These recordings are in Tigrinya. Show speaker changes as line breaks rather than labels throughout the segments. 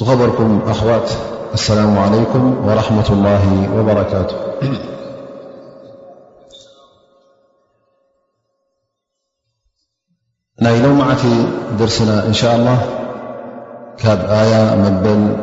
خبركم أخوات السلام عليكم ورحمة الله وبركاته لو معت درسنا إن شاء الله ية ملئ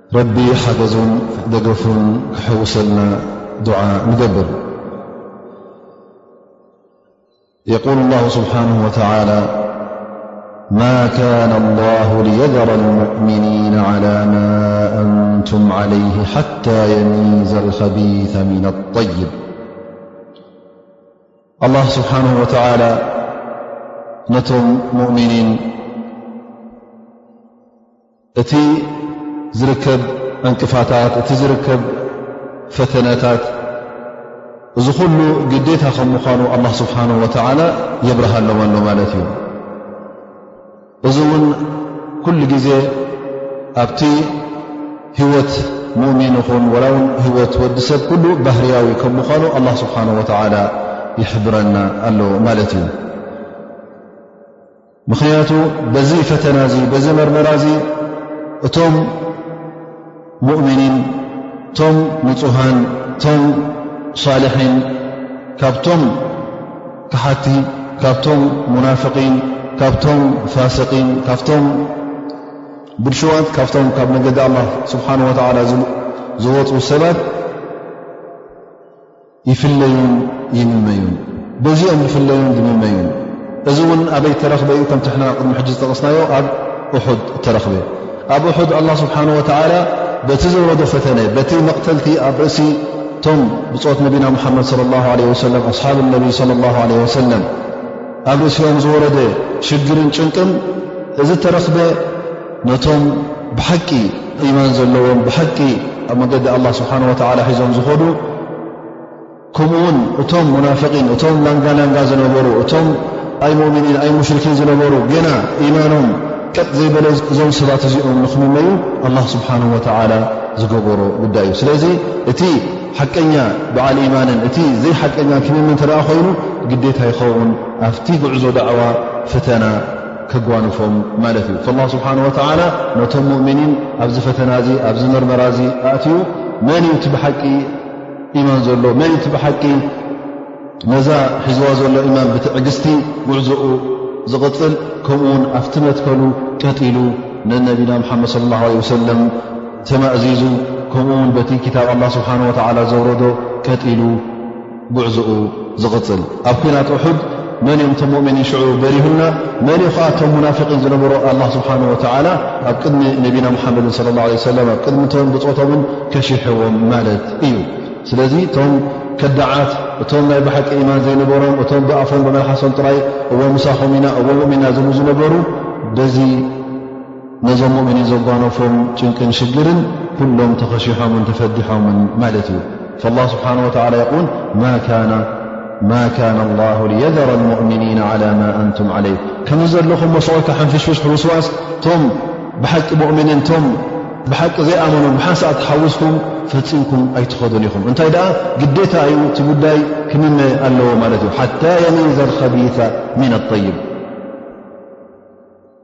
ربي حجز ذجف حوسلنا دعاء مدبر يقول الله سبحانه وتعالى ما كان الله ليذر المؤمنين على ما أنتم عليه حتى يميز الخبيث من الطيب ኣላ ስብሓነه ወተላ ነቶም ሙؤሚኒን እቲ ዝርከብ ዕንቅፋታት፣ እቲ ዝርከብ ፈተነታት እዚ ኩሉ ግዴታ ከም ምዃኑ ኣላ ስብሓን ወተዓላ የብርሃሎም ኣሎ ማለት እዩ። እዚ እውን ኩሉ ግዜ ኣብቲ ህወት ሙእሚን ይኹን ወላ ውን ህወት ወዲ ሰብ ኩሉ ባህርያዊ ከም ምዃኑ ኣላ ስብሓን ወተዓላ ይሕብረና ኣሎ ማለት እዩ። ምኽንያቱ በዚ ፈተና እዚ በዚ መርመራ እዚ እቶም ሙእምኒን እቶም ንፁሃን እቶም ሳልሒን ካብቶም ክሓቲ ካብቶም ሙናፍቒን ካብቶም ፋስቒን ካብቶም ብልሽዋት ካብቶም ካብ መገዲ ኣላ ስብሓን ወተዓላ ዝወፁ ሰባት ይፍለዩን ይምመዩን በዚኦም ዝፍለዩን ዝምመዩን እዚ እውን ኣበይ እተረኽበ እዩ ከምቲ ሕና ቅድሚ ሕጂ ዝጠቕስናዮ ኣብ ኡሑድ እተረኽበ ኣብ ኡሑድ ኣላ ስብሓን ወተዓላ በቲ ዘውረዶ ፈተነ በቲ መቕተልቲ ኣብ ርእሲ እቶም ብፆት ነቢና ሙሓመድ ለ ላ ለ ወሰለም ኣስሓብ ነቢ ለ ላ ለ ወሰለም ኣብ ርእሲኦም ዝወረደ ሽግርን ጭንቅን እዚ እተረኽበ ነቶም ብሓቂ ኢማን ዘለዎም ብሓቂ ኣብ መገዲ ኣላ ስብሓን ወተዓላ ሒዞም ዝኸዱ ከምኡ ውን እቶም ሙናፍቒን እቶም ላንጋላንጋ ዝነበሩ እቶም ኣይ ሙእምኒን ኣይ ሙሽርኪን ዝነበሩ ገና ኢማኖም ቀጥ ዘይበለ እዞም ሰባት እዚኦም ንክምመዩ ኣላ ስብሓን ወተዓላ ዝገበሮ ጉዳይ እዩ ስለዚ እቲ ሓቀኛ በዓል ኢማንን እቲ ዘይሓቀኛ ክምም እንተደኣ ኮይኑ ግዴታ ይኸውን ኣብቲ ጉዕዞ ዳዕዋ ፈተና ከጓንፎም ማለት እዩ ላ ስብሓን ወተላ ነቶም ሙእምኒን ኣብዚ ፈተና እዚ ኣብዚ መርመራ እዚ ኣእትዩ መን እዩ እቲ ብሓቂ ኢማን ዘሎ መን እዩ እቲ ብሓቂ ነዛ ሒዝዋ ዘሎ ኢማን ብትዕግስቲ ጉዕዝኡ ዝቕፅል ከምኡ ውን ኣብቲ መትከሉ ቀጢሉ ንነቢና ምሓመድ ስለ ላ ለ ወሰለም ተማእዚዙ ከምኡ ውን በቲ ክታብ ኣላ ስብሓን ወተላ ዘውረዶ ቀጢሉ ጉዕዝኡ ዝቕፅል ኣብ ኩናት ሑድ መን እዮም ቶም ሙእምኒን ሽዑ በሪሁና መን ዩ ከዓ ቶም ሙናፍቒን ዝነበሩ ኣላ ስብሓን ወተላ ኣብ ቅድሚ ነቢና ሙሓመድን ለ ላ ሰለ ኣብ ቅድሚ ቶም ብፆቶምን ከሽሕዎም ማለት እዩ ስለዚ እቶም ከዳዓት እቶም ናይ ባሓቂ ኢማን ዘይነበሮም እቶም ብኣፎም ብመልሓሶም ጥራይ እዎ ምሳኹም ኢና እዎ ሙእሚና ዝብሉ ዝነበሩ በዚ ነዞም ሙእምኒን ዘጓነፎም ጭንቅን ሽግርን ኩሎም ተኸሺሖምን ተፈዲሖምን ማለት እዩ ላه ስብሓን ወላ ይል ማ ካነ ላ ሊየዘረ ልሙእምኒና ዓላ ማ ኣንቱም ዓለይ ከም ዘለኹም መስወልካ ሕንፍሽፍሽ ሕውስዋስ ቶም ብሓቂ ሙእምኒን ቶም ብሓቂ ዘይኣመኑን ብሓንሳእ ተሓውስኩም ፈፂምኩም ኣይትኸዱን ኢኹም እንታይ ደኣ ግዴታ እዩ እቲ ጉዳይ ክምነ ኣለዎ ማለት እዩ ሓታ የሚዘ ከቢታ ምን ኣጠይብ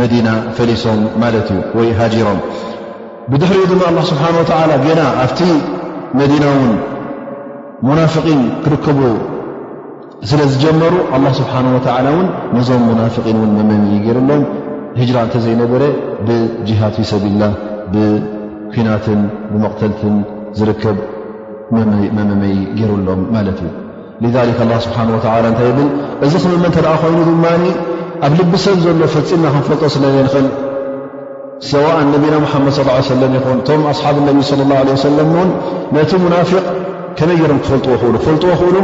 መዲና ፈሊሶም ማለት እዩ ወይ ሃጂሮም ብድሕሪኡ ድማ ኣላ ስብሓን ወተዓላ ገና ኣብቲ መዲና እውን ሙናፍቒን ክርከቡ ስለ ዝጀመሩ ኣላ ስብሓን ወተዓላ እውን ነዞም ሙናፍቒን እውን መመንይ ገይሩሎም ህጅራ እንተዘይነበረ ብጅሃድ ፊ ሰቢላ ብኲናትን ብመቕተልትን ዝርከብ መመይ ገይሩሎም ማለት እዩ ሊዛሊክ ኣላ ስብሓን ወተላ እንታይ ይብል እዚ ክምመ እንተ ደኣ ኮይኑ ድማ ኣብ ልቢ ሰብ ዘሎ ፈፂምና ክንፈልጦ ስለ ዘይንኽእል ሰዋእን ነቢና ሙሓመድ ስ ሰለም ይኹን እቶም ኣስሓብ ነቢ ስለ ላ ለ ወሰለም ውን ነቲ ሙናፊቅ ከመይ ገይሮም ክፈልጥዎ ክእሉ ክፈልጥዎ ክእሉ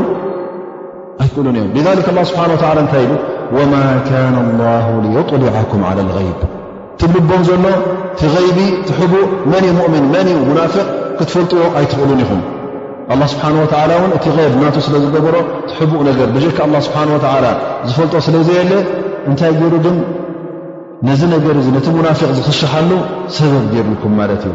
ኣይክእሉን እዮም ሊዛሊክ ኣላ ስብሓን ወተላ እንታይ ኢሉ ወማ ካነ ላሁ ሊዩጥሊዓኩም ዓላ ልይብ ትብልቦም ዘሎ እቲ غይቢ እቲ ሕቡእ መን እዩ ሙእምን መን እዩ ሙናፍቅ ክትፈልጥዎ ኣይትኽእሉን ኢኹም ኣላ ስብሓን ወተላ እውን እቲ غይብ ናቱ ስለ ዝገበሮ እቲ ሕቡእ ነገር ብጀካ ኣላ ስብሓን ወተላ ዝፈልጦ ስለ ዘየለ እንታይ ገይሩ ግን ነዚ ነገር እዚ ነቲ ሙናፊቅ ዝኽሸሓሉ ሰበብ ገይርልኩም ማለት እዩ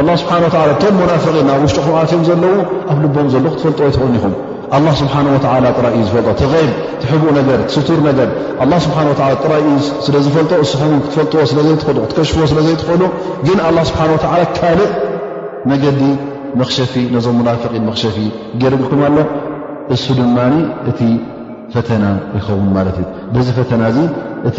ኣላ ስብሓን ወላ እቶም ሙናፍቒን ናብ ውሽጡኹም ኣትዮም ዘለዉ ኣብ ልቦም ዘለዉ ክትፈልጡ ኣይትኽእሉን ኢኹም ኣላ ስብሓን ወላ ጥራይ እዩ ዝፈልጦ እቲ ይብ ትሕቡእ ነገር ስቱር ነገር ኣላ ስብሓን ወላ ጥራይ እዩ ስለ ዝፈልጦ እስኹም ክትፈልጥዎ ስለ ዘይትኽእሉ ክትከሽፍዎ ስለ ዘይትኽእሉ ግን ኣላ ስብሓን ወላ ካልእ መገዲ መኽሸፊ ነዞም ሙናፍቒን መኽሸፊ ገርልኩም ኣሎ እሱ ድማ እቲ ፈተና ይኸውን ማለት እዩ በዚ ፈተና እዚ እቲ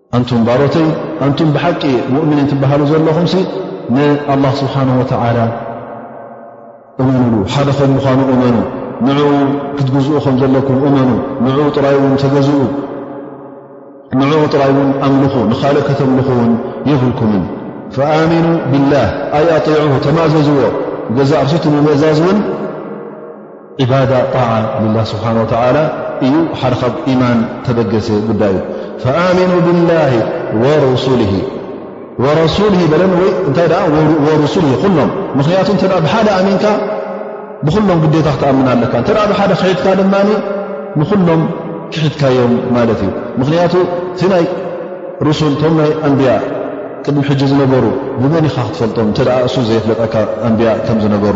ኣንቱም ባሮተይ ኣንቱም ብሓቂ ሙእምኒን ትበሃሉ ዘለኹምሲ ንኣላ ስብሓን ወተዓላ እመኑሉ ሓደ ከም ምዃኑ እመኑ ንኡ ክትግዝኡ ከም ዘለኩም እመኑ ንኡ ጥራይ እውን ተገዝኡ ንኡ ጥራይ እውን ኣምልኹ ንካልእ ከተምልኹ እውን የብልኩምን ፈኣሚኑ ብላህ ኣይ ኣጢዑ ተማእዘዝዎ ገዛ ኣርሱቲ ምምእዛዝ እውን ዕባዳ ጣዓ ልላ ስብሓን ወተዓላ እዩ ሓደ ኻብ ኢማን ተበገሰ ጉዳይ እዩ ፈኣሚኑ ብላሂ ወሩሱሊ ወረሱሊ በለን ወይ እንታይ ደኣ ወሩሱሊ ኩሎም ምኽንያቱ እተ ብሓደ ኣሚንካ ብኹሎም ግዴታ ክትኣምን ኣለካ እተ ብሓደ ክሒድካ ድማ ንኹሎም ክሒድካዮም ማለት እዩ ምኽንያቱ እቲ ናይ ርሱል ቶም ናይ ኣንብያ ቅድሚ ሕጂ ዝነበሩ ብመን ኢኻ ክትፈልጦም እተ እሱ ዘየፍለጠካ ኣንብያ ከም ዝነበሩ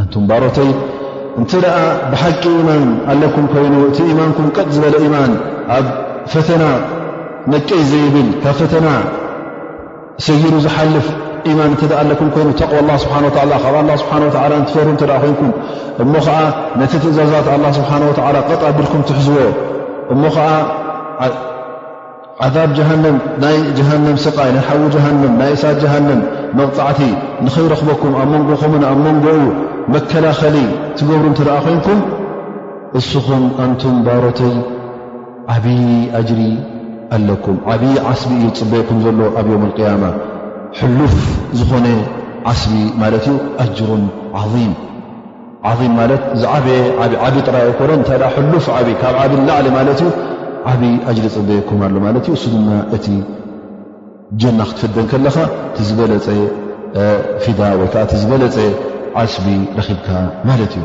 ኣንቱም ባሮተይ እንተ ደኣ ብሓቂ ኢማን ኣለኩም ኮይኑ እቲ ኢማንኩም ቀጥ ዝበለ ኢማን ኣብ ፈተና ነቀይ ዘይብል ካብ ፈተና ሰጊሩ ዝሓልፍ ኢማን እተ ኣለኩም ኮይኑ ተቕዋ ላ ስብሓ ወላ ካብ ኣላ ስብሓ ወላ እንትፈሩ እተ ኮይንኩም እሞ ኸዓ ነቲ ትእዛዛት ኣላ ስብሓን ወላ ቀጥ ኣቢልኩም ትሕዝዎ እሞ ኸዓ ዓዛብ ጀሃንም ናይ ጀሃንም ስቓይ ናይ ሓዊ ጀሃንም ናይ እሳት ጀሃንም መቕጻዕቲ ንኸይረኽበኩም ኣብ መንጎኹምን ኣብ መንጎኡ መከላኸሊ ትገብሩ እንትረኣ ኮንኩም እስኹም ኣንቱም ባሮተይ ዓብዪ ኣጅሪ ኣለኩም ዓብዪ ዓስቢ እዩ ዝፅበየኩም ዘሎ ኣብ ዮም ቅያማ ሕሉፍ ዝኾነ ዓስቢ ማለት እዩ ኣጅሩን ዓም ዓም ማለት ዝዓበየ ዓብ ጥራይ ኣይኮነ እተ ሕሉፍ ዓብይ ካብ ዓብ ላዕሊ ማለት እዩ ዓብይ ኣጅሪ ፅበየኩም ኣሎ ማለት እዩ እሱ ድማ እቲ ጀና ክትፍደን ከለኻ ቲ ዝበለፀ ፊዳ ወይከዓ ቲ ዝበለፀ ዓስቢ ረኺብካ ማለት እዩ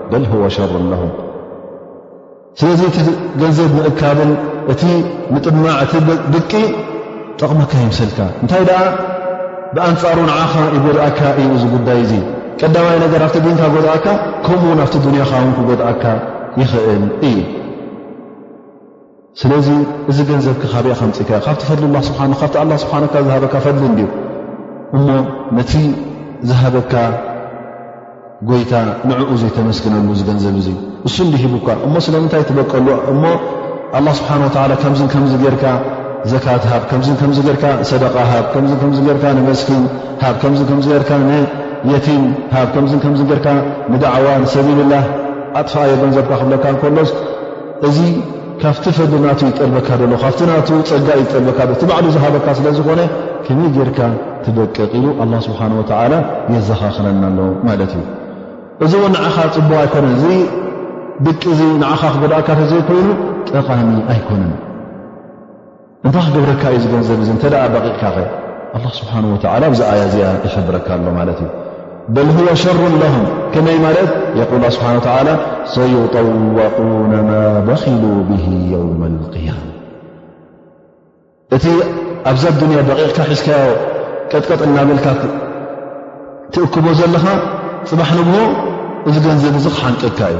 በል ሁወ ሸሩ ለሁም ስለዚ እቲ ገንዘብ ምእካብን እቲ ምጥማዕ እቲ ድቂ ጠቕመካ ይምሰልካ እንታይ ደኣ ብኣንፃሩ ንዓኻ ይጎድኣካ እዩ እዚ ጉዳይ እዙ ቀዳማይ ነገር ኣብቲ ድንካ ጎድኣካ ከምኡውን ኣብቲ ዱንያኻ ውን ክጎድኣካ ይኽእል እዩ ስለዚ እዚ ገንዘብኪ ካበይ ከምፅእካ ካብቲ ፈድሊ ላ ስብሓ ካብቲ ኣላ ስብሓንካ ዝሃበካ ፈድሊ እንድዩ እሞ ነቲ ዝሃበካ ጎይታ ንዕኡ ዘይተመስግነሉ እዚ ገንዘብ እዙ እሱ እንዲ ሂቡካ እሞ ስለምንታይ ትበቀሉ እሞ ኣላ ስብሓን ወላ ከምዝ ከምዚ ጌርካ ዘካት ሃብ ከምዝ ከምዚ ጌርካ ሰደቃ ሃብ ከምዝ ከምዚ ጌርካ ንመስኪን ሃብ ከምዝ ከምዚ ጌርካ ንየቲም ሃብ ከምዝ ከምዚ ጌርካ ንዳዕዋ ንሰቢልላ ኣጥፋኣዮ ገንዘብካ ክብለካ እንከሎስ እዚ ካብቲ ፈድሊ ናቱ ይጠልበካ ደሎ ካብቲ ናቱ ጸጋ እዩ ዝጠልበካ ዶ እቲ ባዕሉ ዝሃበካ ስለ ዝኾነ ከመይ ጌርካ ትበቅቕ ኢሉ ኣላ ስብሓን ወተዓላ የዘኻኽረና ኣሎ ማለት እዩ እዚ እውን ንዓኻ ጽቡቕ ኣይኮነን እዚ ድቂ እዚ ንዓኻ ክጎድኣካ ተዘይኮይኑ ጠቓሚ ኣይኮነን እንታይ ክገብረካ እዩ ዝገንዘብ እዚ እንተ በቒቕካ ከ ኣላ ስብሓን ወተላ ኣብዚ ኣያ እዚኣ ይሕብረካ ኣሎ ማለት እዩ በል ሁወ ሸሩ ለሁም ከመይ ማለት የቁል ላ ስብሓን ወተላ ሰዩጠወቁነ ማ በኪሉ ብሂ የውም ልቅያማ እቲ ኣብዛ ኣዱንያ በቒቕካ ሒዝካዮ ቀጥቀጥ እናበልካ ትእክቦ ዘለኻ ፅባሕ ንግሆ እዚ ገንዘብ እዚ ክሓንቀካ እዩ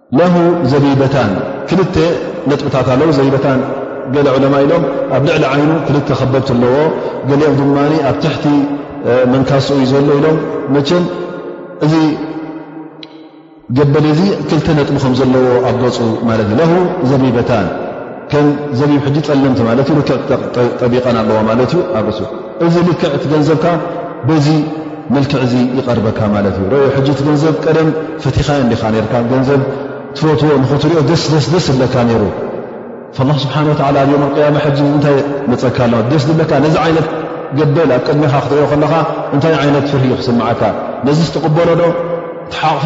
ለሁ ዘቢበታን ክልተ ነጥብታት ኣለዎ። ዘቢበታን ገለ ዑለማ ኢሎም ኣብ ልዕሊ ዓይኑ ክልተ ከበብቲ ኣለዎ፣ ገሊኦም ድማ ኣብ ትሕቲ መንካሱ እዩ ዘሎ ኢሎም። መቸም እዚ ገበል እዚ ክልተ ነጥቢ ከም ዘለዎ ኣብ ገፁ ማለት እዩ። ለሁ ዘቢበታን ከም ዘዩ ሕጂ ጸለምቲ ማለት እዩ ልክዕ ጠቢቐን ኣለዋ ማለት እዩ ኣብ ርእሱ እዚ ልክዕ እቲ ገንዘብካ በዚ መልክዕ እዚ ይቐርበካ ማለት እዩ ርዮ ሕጂ እቲ ገንዘብ ቀደም ፈቲኻዮ እንዲኻ ነርካ ገንዘብ ትፈትዎ ንኽትሪኦ ደስደስደስ ዝብለካ ነይሩ ላ ስብሓን ወላ ኣብ ዮም ቅያማ ሕጂ እንታይ መፀካ ኣለማ ደስ ዝብለካ ነዚ ዓይነት ገበል ኣብ ቅድሚኻ ክትሪኦ ከለኻ እንታይ ዓይነት ፍርሂ እዩ ክስምዓካ ነዚ ዝትቕበሎ ዶ ትሓቕፎ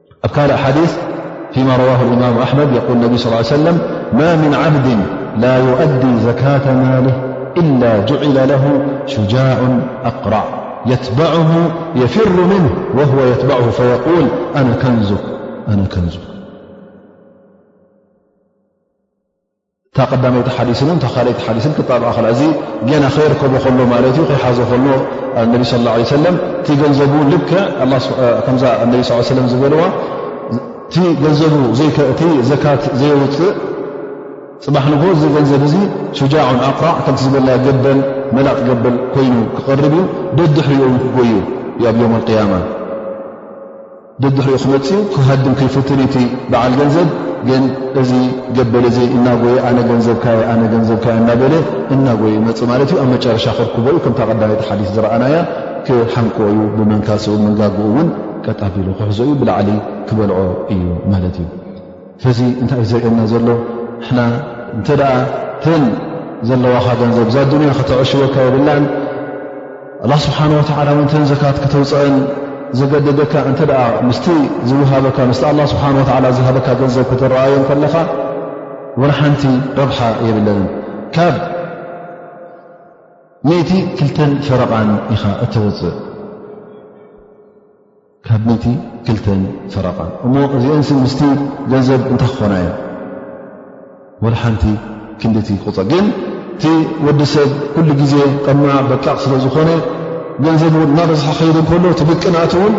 أبكال أحاديث فيما رواه الإمام أحمد يقول النبي صلى ال عليه وسلم - ما من عبد لا يؤدي زكاة ماله إلا جعل له شجاع أقرع يتبعه يفر منه وهو يتبعه فيقول أانزأنا كنزك እታ ቀዳመይቲ ሓዲስን እታ ካልኣይቲ ሓዲስን ክጣብዓ ከላ እዚ ገና ከይርከቦ ከሎ ማለት እዩ ከይሓዞ ከሎ ኣነቢ ስለ ላ ሰለም እቲ ገንዘቡ ልክ ከምዛ ኣነቢ ስ ሰለም ዝበልዋ እቲ ገንዘቡ እቲ ዘካት ዘየውፅእ ፅባሕ ንግሆ እዚ ገንዘብ እዚ ሱጃዑን ኣቕራዕ ከምቲ ዝበላ ገበል መላጥ ገበል ኮይኑ ክቐርብ እዩ ደድሕሪኡ ክጎዩ ኣብ ዮም ልቅያማ ደድሕሪኡ ክመፅኡ ክሃድም ከይፍትን እቲ በዓል ገንዘብ ግን እዚ ገበል እዚ እናጎየ ኣነ ገንዘብካየ ኣነ ገንዘብካየ እናበለ እናጎየ ይመፅእ ማለት እዩ ኣብ መጨረሻ ክርክቦ እዩ ከምታ ቀዳመይቲ ሓዲስ ዝረኣናያ ክሓንክዎ እዩ ብመንካስኡ መንጋግኡ እውን ቀጥ ኣቢሉ ክሕዞ እዩ ብላዕሊ ክበልዖ እዩ ማለት እዩ ሰዚ እንታይ እዩ ዘርእየና ዘሎ ንሕና እንተ ተን ዘለዋኻ ገንዘብ እዛ ኣዱንያ ከተዐሽወካ የብላን ኣላ ስብሓን ወተላ ውን ተን ዘካት ክተውፅአን ዘገደደካ እንተ ምስቲ ዝውሃበካ ምስ ኣላ ስብሓን ወላ ዝሃበካ ገንዘብ ክትረኣዮ ከለኻ ወላ ሓንቲ ረብሓ የብለንን ካብ ምእቲ ክልተን ፈረቓን ኢኻ እተውፅእ ካብ ምእቲ ክልተን ፈረቓን እሞ እዚአንሲ ምስቲ ገንዘብ እንታይ ክኾና እየን ወላ ሓንቲ ክንዲቲ ክቁፀር ግን እቲ ወዲ ሰብ ኩሉ ግዜ ጠማዕ በጣቕ ስለ ዝኾነ ገንዘብ እውን እናበዝሐ ክኸይድ እንከሎ እቲ ምቅናእቲ እውን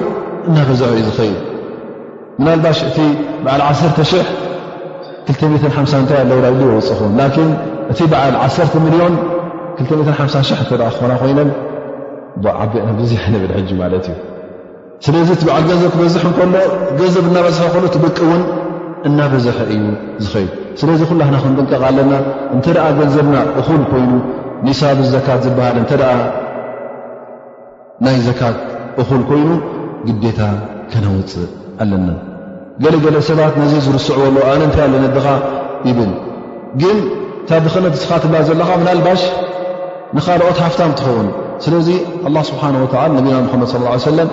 እናበዝሐ እዩ ዝኸይድ ምናልባሽ እቲ በዓል 1ተ00 250 እንታይ ኣለዉ ላ ብ ወፅ ኹን ላኪን እቲ በዓል 1ሰተ ሚልዮን 250 ሽ እተ ክኾና ኮይነን ዓቢ ዙሕ ንብል ሕጂ ማለት እዩ ስለዚ እቲ በዓል ገንዘብ ክበዝሕ እንከሎ ገንዘብ እናበዝሐ ከሎ ትበቂ እውን እናበዝሐ እዩ ዝኸይድ ስለዚ ኩላህና ክንጥንቀቕ ኣለና እንተ ደኣ ገንዘብና እኹል ኮይኑ ኒሳብ ዘካት ዝበሃል እንተ ደኣ ናይ ዘካት እኹል ኮይኑ ግዴታ ከነውፅእ ኣለና ገለገለ ሰባት ነዚ ዝርስዕዎ ኣሎ ኣነ እንታይ ኣለ ነድኻ ይብል ግን እታ ድኽነት ንስኻ ትብላ ዘለኻ ምናልባሽ ንኻልኦት ሃፍታም ትኸውን ስለዚ ኣላ ስብሓን ወላ ነቢና ሙሓመድ ስ ላ ሰለም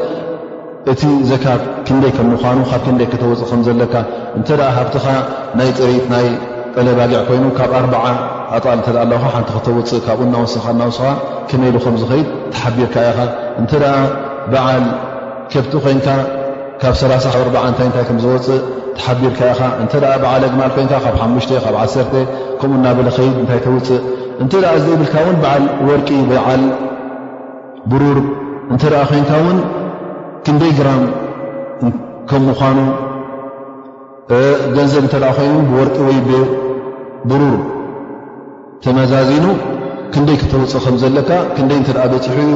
እቲ ዘካት ክንደይ ከም ምዃኑ ካብ ክንደይ ከተወፅእ ከም ዘለካ እንተ ሃብትኻ ናይ ጥሪት ናይ ጠለባጊዕ ኮይኑ ካብ ኣርዓ ኣጣል እተ ኣለኻ ሓንቲ ከተውፅእ ካብኡ እናወሰኻ እናወስኻ ከመይ ኢሉ ከም ዝኸይድ ተሓቢርካ ኢኻ እንተ በዓል ከብቲ ኮይንካ ካብ ሰላ ካብ ኣርዓ እንታይ እንታይ ከም ዝወፅእ ተሓቢርካ ኢኻ እንተ በዓል ኣግማል ኮይንካ ካብ ሓሙሽተ ካብ ዓሰርተ ከምኡ እናበለ ኸይድ እንታይ ተውፅእ እንተ ዘይብልካ እውን በዓል ወርቂ በዓል ብሩር እንተ ኮይንካ እውን ክንደይ ግራም ከም ምዃኑ ገንዘብ እንተ ኮይኑ ብወርቂ ወይ ብብሩር ተመዛዚኑ ክንደይ ክተውፅእ ከም ዘለካ ክንደይ እተ በፅሑ እዩ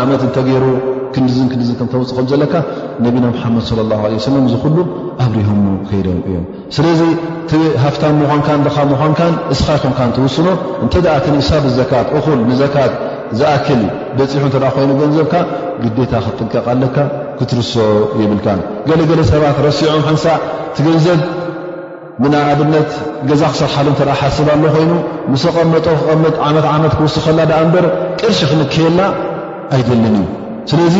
ዓመት እንተገይሩ ክንድዝን ክንድዝ ከተውፅእ ከም ዘለካ ነቢና ሓመድ ለ ላ ለ ሰለም እዚ ኩሉ ኣብሪሆም ከይዶም እዮም ስለዚ እቲ ሃፍታም ምዃንካን ድኻ ምዃንካን እስኻ ይኹንካ ትውስኖ እንተ እቲ ንሳብ ዘካት እኹል ንዘካት ዝኣክል በፂሑ እተ ኮይኑ ገንዘብካ ግዴታ ክትጥንቀቕ ኣለካ ክትርሶ የብልካ ገለገለ ሰባት ረሲዖም ሓንሳእ ትገንዘብ ንኣብነት ገዛ ክሰርሓሉ እተ ሓስብ ኣሎ ኮይኑ ምስ ቐመጦ ክቐመጥ ዓመት ዓመት ክውስኸላ ድኣ እምበር ቅርሺ ክንክየላ ኣይደልን እዩ ስለዚ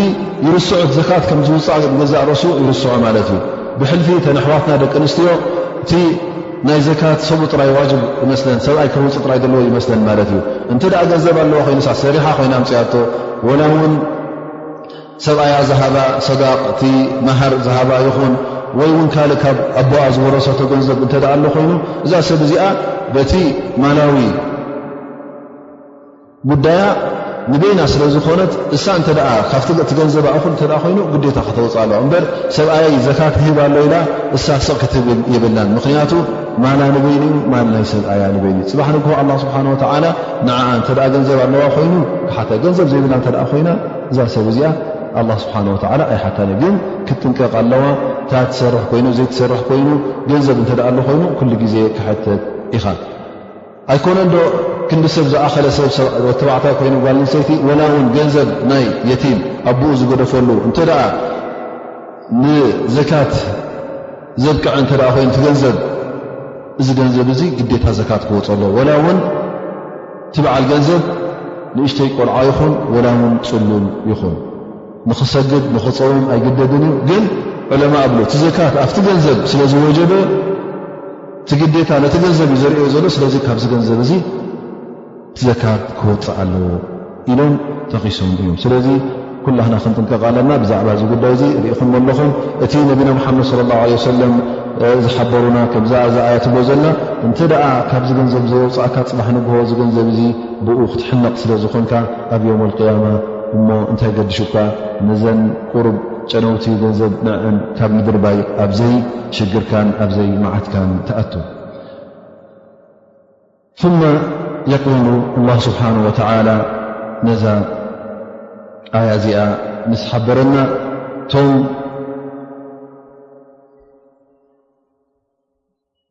ይርስዑ ዘካት ከም ዝውፃእ ገዛእ ርእሱ ይርስዑ ማለት እዩ ብሕልፊ ተነሕዋትና ደቂ ኣንስትዮ እቲ ናይ ዘካት ሰብኡ ጥራይ ዋጅብ ይመስለን ሰብኣይ ክርውፅ ጥራይ ዘለዎ ይመስለን ማለት እዩ እንተ ገንዘብ ኣለዋ ኮይኑሳ ሰሪሓ ኮይና ኣምፅኣቶ ወላ ውን ሰብኣያ ዝሃባ ሰዳቕ እቲ መሃር ዝሃባ ይኹን ወይ እውን ካልእ ካብ ኣቦኣ ዝወረሰቶ ገንዘብ እንተ ኣሎ ኮይኑ እዛ ሰብ እዚኣ በቲ ማላዊ ጉዳያ ንበይና ስለ ዝኾነት እሳ እተ ካብቲ ገንዘባ እኹ እተ ኮይኑ ግዴታ ከተወፅእ ኣለዋ እምበር ሰብኣይ ዘካ ክህብ ኣሎ ኢላ እሳ ስቕ ክትብል የብላን ምኽንያቱ ማላ ንበይኑ ዩ ማል ናይ ሰብኣያ ንበይኑ ዩ ፅባሕ ንግሆ ኣላ ስብሓን ወተዓላ ንዓኣ እተ ገንዘብ ኣለዋ ኮይኑ ሓ ገንዘብ ዘይብላ እተ ኮይና እዛ ሰብ እዚኣ ኣላ ስብሓን ወተዓላ ኣይሓታን ግን ክትጥንቀቕ ኣለዋ እታ ትሰርሕ ኮይኑ ዘይትሰርሕ ኮይኑ ገንዘብ እንተ ኣሎ ኮይኑ ኩሉ ግዜ ክሕተት ኢኻ ኣይኮነን ዶ ክንዲ ሰብ ዝኣኸለ ሰብ ወተባዕታይ ኮይኑ ጓል ንሰይቲ ወላ እውን ገንዘብ ናይ የቲም ኣቦኡ ዝገደፈሉ እንተ ንዘካት ዘብቅዐ እንተ ኮይኑ እቲ ገንዘብ እዚ ገንዘብ እዚ ግዴታ ዘካት ክወፅ ኣሎ ወላ እውን እቲ በዓል ገንዘብ ንእሽተይ ቆልዓ ይኹን ወላ እውን ፅሉል ይኹን ንኽሰግድ ንኽፀውም ኣይግደድን እዩ ግን ዕለማ እብሉ እቲ ዘካት ኣብቲ ገንዘብ ስለ ዝወጀበ እቲ ግዴታ ነቲ ገንዘብ እዩ ዘርእዮ ዘሎ ስለዚ ካብዚ ገንዘብ እዚ ዘካት ክወፅእ ኣለዎ ኢሎም ተቂሶም እዮም ስለዚ ኩላህና ክንጥንቀቕ ኣለና ብዛዕባ እዚ ጉዳይ እዚ ርኢኹም ኣለኹም እቲ ነቢና ሓመድ صለ ላه ለ ሰለም ዝሓበሩና ከምዛ እዛ ኣያ ትብሎ ዘላ እንተ ደኣ ካብዚ ገንዘብ ዘየውፃእካ ፅባሕ ንግሆ እዚ ገንዘብ እዚ ብኡ ክትሕነቕ ስለ ዝኾንካ ኣብ ዮም ቅያማ እሞ እንታይ ገድሹካ ነዘን ቁሩብ ጨነውቲ ገንዘብ ንዕን ካብ ምድርባይ ኣብዘይ ሽግርካን ኣብዘይ መዓትካን ትኣቱ ثመ የقሉ ላه ስብሓን ወተላ ነዛ ኣያ እዚኣ ምስ ሓበረና እቶም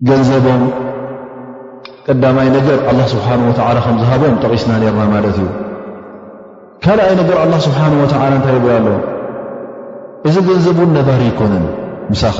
ገንዘቦም ቀዳማይ ነገር ኣላ ስብሓን ወተላ ከም ዝሃቦም ጠቒስና ነርና ማለት እዩ ካልኣይ ነገር ኣላ ስብሓን ወተላ እንታይ ይብላ ኣሎ እዚ ገንዘብ እውን ነባሪ ኣይኮነን ምሳኻ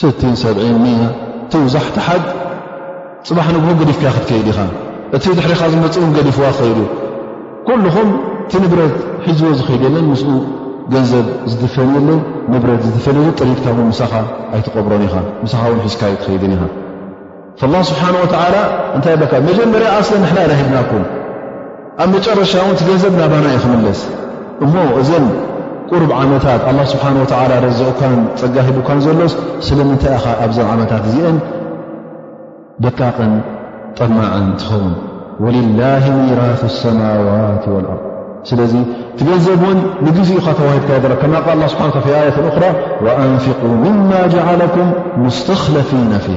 ስቲን ሰብዒን ሚኣ ትውዛሕ ትሓድ ፅባሕ ንግሆ ገዲፍካያ ክትከይድ ኢኻ እቲ ድሕሪኻ ዝመፅእ እውን ገዲፍዋ ክኸይድ እዩ ኩሉኹም እቲ ንብረት ሒዝዎ ዝኸይድ የለን ምስኡ ገንዘብ ዝድፈን የለን ንብረት ዝድፈን የለን ጥሪትካ እውን ምሳኻ ኣይትቐብሮን ኢኻ ምሳኻ እውን ሒዝካ ኣይትኸይድን ኢኻ ኣላህ ስብሓን ወተዓላ እንታይ በካ መጀመርያ ኣስለ ንሕና ኢና ሂብናኩም ኣብ መጨረሻ እውን እቲ ገንዘብ ናባና እዩ ክምለስ እሞ እዘን ቁሩብ ዓመታት ኣላ ስብሓን ወተዓላ ረዘኡካን ፀጋ ሂቡካን ዘሎስ ስለምንታይ ኢኻ ኣብዘን ዓመታት እዚአን ደቃቕን ጠማዕን ትኸውን ወልላህ ሚራፍ ሰማዋት ወልኣርድ ስለዚ እቲ ገንዘብ እውን ንግዜ ዩካ ተዋሂድካ የረ ከማ ቃል ስብሓ ፊ ኣየት እኽራ ወኣንፊቁ ምማ ጀዓለኩም ሙስተኽለፊነ ፊ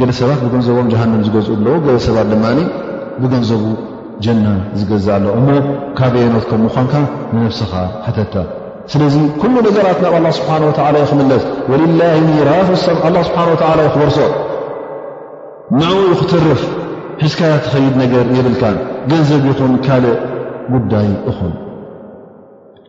ገለ ሰባት ብገንዘቦም ጀሃንም ዝገዝኡ ኣለዉ፣ ገለ ሰባት ድማ ብገንዘቡ ጀና ዝገዝእ ኣሎ እሞ ካበየኖት ከም ምዃንካ ንነብስኻ ሕተታ። ስለዚ ኩሉ ነገራት ናብ ኣላ ስብሓን ወተላ ዩ ክምለስ ወልላ ሚራፍ ሰብ ኣላ ስብሓን ወተላ ዩ ክበርሶ ንዕኡ ዩ ክትርፍ ሒዝካያ ትኸይድ ነገር የብልካን ገንዘብ ይኹን ካልእ ጉዳይ እኹን።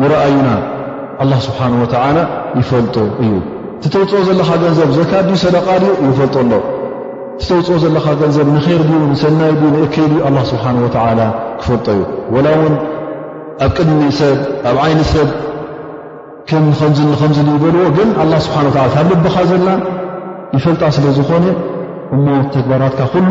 ንረኣዩና ኣላ ስብሓን ወተዓላ ይፈልጦ እዩ እቲ ተውፅኦ ዘለካ ገንዘብ ዘካ ድዩ ሰደቃ ድዩ ይፈልጦ ኣሎ እቲተውፅኦ ዘለካ ገንዘብ ንኼር ድዩ ንሰናይ ድዩ ንእከይ ድዩ ኣላ ስብሓን ወተዓላ ክፈልጦ እዩ ወላ እውን ኣብ ቅድሚ ሰብ ኣብ ዓይኒ ሰብ ከም ከምዝ ንከምዝ ይበልዎ ግን ኣላ ስብሓን ወላ ካብ ልብኻ ዘላ ይፈልጣ ስለ ዝኾነ እሞ ተግባራትካ ኩሉ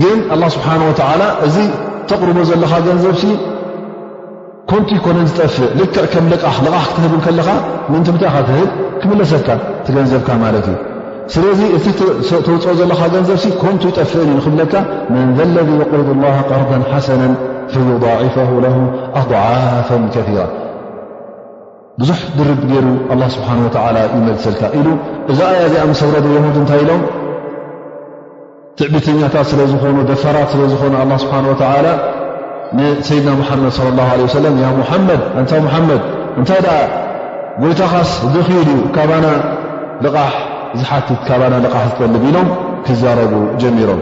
ግን ኣላ ስብሓን ወተዓላ እዚ ተቕርቦ ዘለኻ ገንዘብሲ ኮንቱ ይኮነን ዝጠፍእ ልክዕ ከም ልቓሕ ልቓሕ ክትህብ ከለኻ ምእንቲ ምታይ ካ ትህብ ክምለሰካ ትገንዘብካ ማለት እዩ ስለዚ እቲ ተውፅኦ ዘለኻ ገንዘብሲ ኮንቱ ይጠፍእን እዩ ንክብለካ መን ዘ ለذ የቅርዱ ላሃ ቀርዳ ሓሰና ፈዩضዕፈ ለ ኣضዓፈ ከራ ብዙሕ ድርብ ገይሩ ኣላ ስብሓን ወተዓላ ይመልሰልካ ኢሉ እዛ ኣያ እዚኣ ምስ ኣውረዱ የሁድ እንታይ ኢሎም ትዕቢተኛታት ስለ ዝኾኑ ደፋራት ስለ ዝኾኑ ኣላ ስብሓን ወተዓላ ንሰይድና ሙሓመድ ለ ላ ለ ሰለም ያ ሙሓመድ ኣንታ ሙሓመድ እንታይ ደኣ ጎይታኻስ ድኺል እዩ ካባና ልቓሕ ዝሓትት ካባና ልቓሕ ዝጠልብ ኢሎም ክዛረቡ ጀሚሮም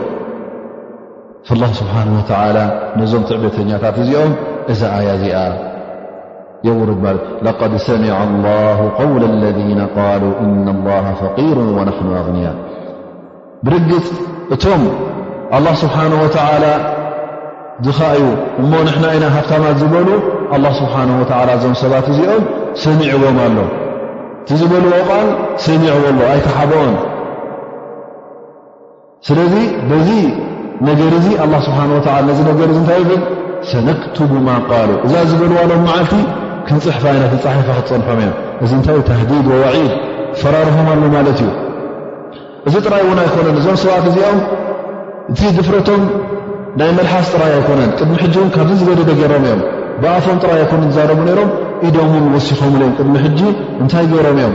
ላ ስብሓን ወተዓላ ነዞም ትዕቢተኛታት እዚኦም እዛ ኣያ እዚኣ የውርድ ማለት ለቀድ ሰሚዐ ላሁ ቀውለ ለذነ ቃሉ እና ላሃ ፈቂሩ ወናሕኑ ኣቕንያ ብርግፅ እቶም ኣላ ስብሓን ወተዓላ ዝኸእዩ እሞ ንሕና ኢና ሃብታማት ዝበሉ ኣላ ስብሓን ወተዓላ እዞም ሰባት እዚኦም ሰሚዕዎም ኣሎ እቲ ዝበልዎ ቓል ሰሚዕዎ ኣሎ ኣይተሓበኦን ስለዚ በዚ ነገር እዚ ኣላ ስብሓን ወላ ነዚ ነገር እዚ እንታይ ይብል ሰነክቱቡ ማ ቃሉ እዛ ዝበልዋ ሎም መዓልቲ ክንፅሕፋ ኢና ተፃሒፋ ክትፀንሖም እያ እዚ እንታይ ዩ ተህዲድ ወዋዒድ ፈራርሆም ኣሎ ማለት እዩ እዚ ጥራይ እውን ኣይኮነን እዞም ሰባት እዚኦም እቲ ድፍረቶም ናይ መልሓስ ጥራይ ኣይኮነን ቅድሚ ሕጂ እውን ካብዚ ዝገደደ ገይሮም እዮም ብኣፎም ጥራይ ኣይኮነ ዝዛረቡ ነይሮም ኢዶም ውን ወሲኾምለዮም ቅድሚ ሕጂ እንታይ ገይሮም እዮም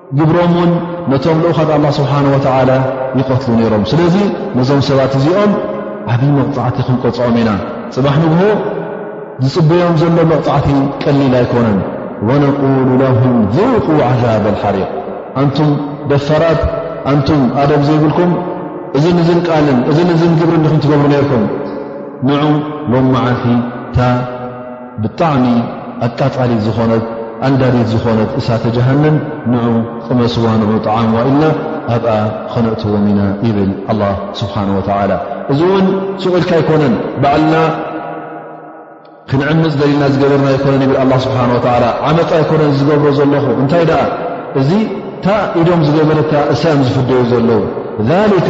ግብሮም ውን ነቶም ልኡኻት ኣላ ስብሓን ወተዓላ ይቐትሉ ነይሮም ስለዚ ነዞም ሰባት እዚኦም ዓብዪ መቕፃዕቲ ክንቀፅዖም ኢና ፅባሕ ንግሆ ዝፅበዮም ዘሎ መቕፃዕቲ ቀሊል ኣይኮነን ወነቁሉ ለሁም ዙቁ ዓዛብ ልሓሪቕ ኣንቱም ደፈራት ኣንቱም ኣደብ ዘይብልኩም እዚ ንዝን ቃልን እዚ ንዝን ግብሪ እንዲኹም ትገብሩ ነርኩም ንዑ ሎም መዓልቲ እታ ብጣዕሚ ኣቃጻሊት ዝኾነት ኣንዳዲት ዝኾነት እሳተ ጀሃንም ንዑ ቕመስዋ ንዑ ጠዓምዋ ኢልና ኣብኣ ኸነእትዎም ኢና ይብል ኣላ ስብሓን ወተዓላ እዚ እውን ስቑኢልካ ኣይኮነን ባዕልና ክንዕምፅ ደልና ዝገበርና ኣይኮነን ይብል ኣላ ስብሓን ወተላ ዓመፃ ኣይኮነን ዝገብሮ ዘለኹ እንታይ ደኣ እዚ እታ ኢዶም ዝገበረታ እሳም ዝፍደዩ ዘለዉ ሊካ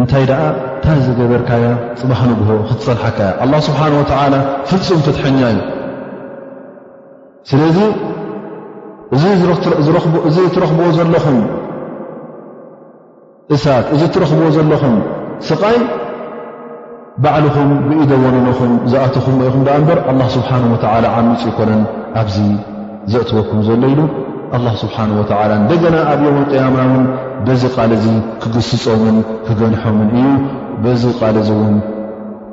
እንታይ ደኣ እታ ዝገበርካያ ፅባሕ ንግሆ ክትፀልሓካ እያ ኣላ ስብሓን ወተዓላ ፍፁም ፍትሐኛ እዩ ስለዚ እዚ እትረኽብዎ ዘለኹም እሳት እዚ እትረኽብዎ ዘለኹም ስቓይ ባዕልኹም ብኢደ ወነነኹም ዝኣተኹምዎ ኢኹም ደኣ እምበር ኣላ ስብሓን ወተዓላ ዓሚፁ ኣይኮነን ኣብዚ ዘእትወኩም ዘሎ ኢሉ ኣላ ስብሓን ወተዓላ እንደገና ኣብ ዮም ቅያማ እውን በዚ ቃል እዚ ክግስፆምን ክገንሖምን እዩ በዚ ቃል እዚ እውን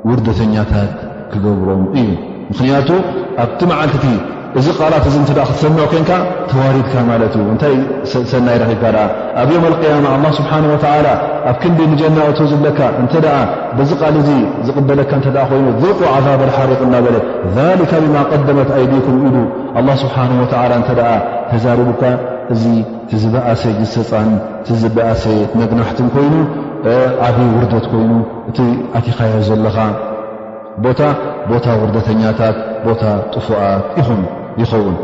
ውርደተኛታት ክገብሮም እዩ ምኽንያቱ ኣብቲ መዓልትቲ እዚ ቃላት እዚ እንተ ክትሰምዕ ኮንካ ተዋሪድካ ማለት እዩ እንታይ ሰናይ ረኺብካ ደኣ ኣብ ዮም ኣልቅያማ ኣላ ስብሓን ወተዓላ ኣብ ክንዲ ንጀና እቶ ዝብለካ እንተ ደኣ በዚ ቓል እዙ ዝቕበለካ እንተ ደኣ ኮይኑ ዙቁ ዓዛብ ኣልሓሪቅ እናበለ ዛሊካ ብማ ቀደመት ኣይዲኩም ኢሉ ኣላ ስብሓን ወተዓላ እንተ ደኣ ተዛሪቡካ እዚ ትዝበኣሰ ግሰፃን ትዝበኣሰ መግናሕትን ኮይኑ ዓብዪ ውርደት ኮይኑ እቲ ኣቲኻዮ ዘለኻ ቦታ ቦታ ውርደተኛታት ቦታ ጥፉኣት ይኹም ይኸውን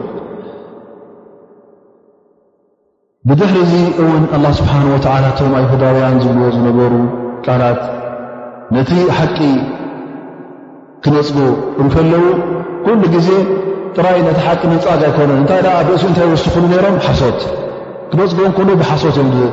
ብድሕሪ እዚ እውን ኣላ ስብሓን ወተዓላ እቶም ኣይሁዳውያን ዝብልዎ ዝነበሩ ቃላት ነቲ ሓቂ ክነፅጉ እንከለዉ ኩሉ ግዜ ጥራይ ነቲ ሓቂ ምንፃግ ኣይኮነን እንታይ ደኣ ኣብ ርእሲ እንታይ ወስኹሉ ነይሮም ሓሶት ክነፅጎ እንከለዉ ብሓሶት እዮም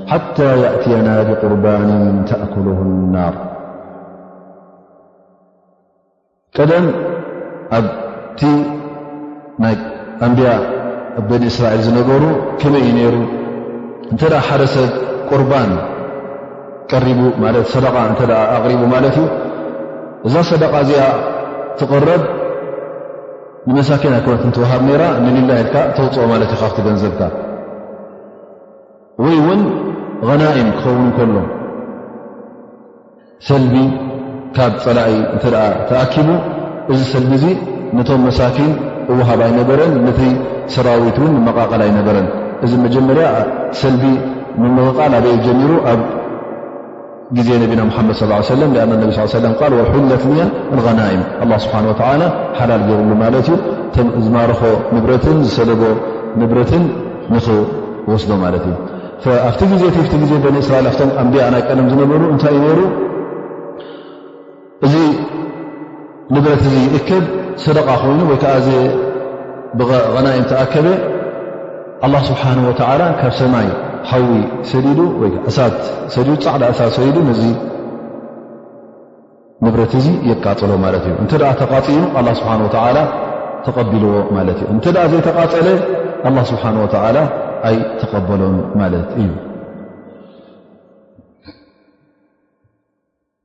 ሓታ የእትየና ብቁርባን ተእኩሉሁ ናር ቀደም ኣብቲ ናይ ኣንብያ ኣብ በኒ እስራኤል ዝነበሩ ከመይ እዩ ነይሩ እንተ ሓደ ሰብ ቁርባን ቀሪቡ ማለት ሰደቃ እተ ኣቕሪቡ ማለት እዩ እዛ ሰደቃ እዚኣ ትቕረብ ንመሳኪን ኣይኮነት እንትውሃብ ነራ ንልላ ኢልካ ተውፅኦ ማለት እዩ ካብቲ ገንዘብካ ወይ እውን غናእም ክኸውን ከሎ ሰልቢ ካብ ፀላኢ እተ ተኣኪቡ እዚ ሰልቢ እዙ ነቶም መሳኪን እውሃብ ኣይነበረን ነቲ ሰራዊት እውን መቓቐል ኣይነበረን እዚ መጀመርያ ሰልቢ ምምቕቓል ኣበይ ጀሚሩ ግዜ ነቢና ሙሓመድ ስ ሰለም ኣን ነቢ ስ ሰለም ቃል ወሑለት ኒያ ኣልናይም ኣላ ስብሓን ወተዓላ ሓላል ገይሩሉ ማለት እዩ ቶም ዝማርኾ ንብረትን ዝሰለቦ ንብረትን ንኽወስዶ ማለት እዩ ኣብቲ ግዜ እቲ ግዜ በኒ እስራኤል ኣብቶም ኣንቢያ ናይ ቀደም ዝነበሩ እንታይ እዩ ነይሩ እዚ ንብረት እዚ ይእክብ ሰደቃ ኮይኑ ወይ ከዓ ዚ ብቀናኢም ተኣከበ ኣላ ስብሓን ወተላ ካብ ሰማይ ሓዊ ሰዲዱ ወይ እሳት ሰዲዱ ፃዕዳ እሳት ሰዲዱ ነዚ ንብረት እዚ የቃፅሎ ማለት እዩ እንተ ተቓፂሉ ኣላ ስብሓን ወተላ ተቐቢልዎ ማለት እዩ እንተ ዘይተቓፀለ ኣላ ስብሓን ወተላ ኣይ ተቐበሎን ማለት እዩ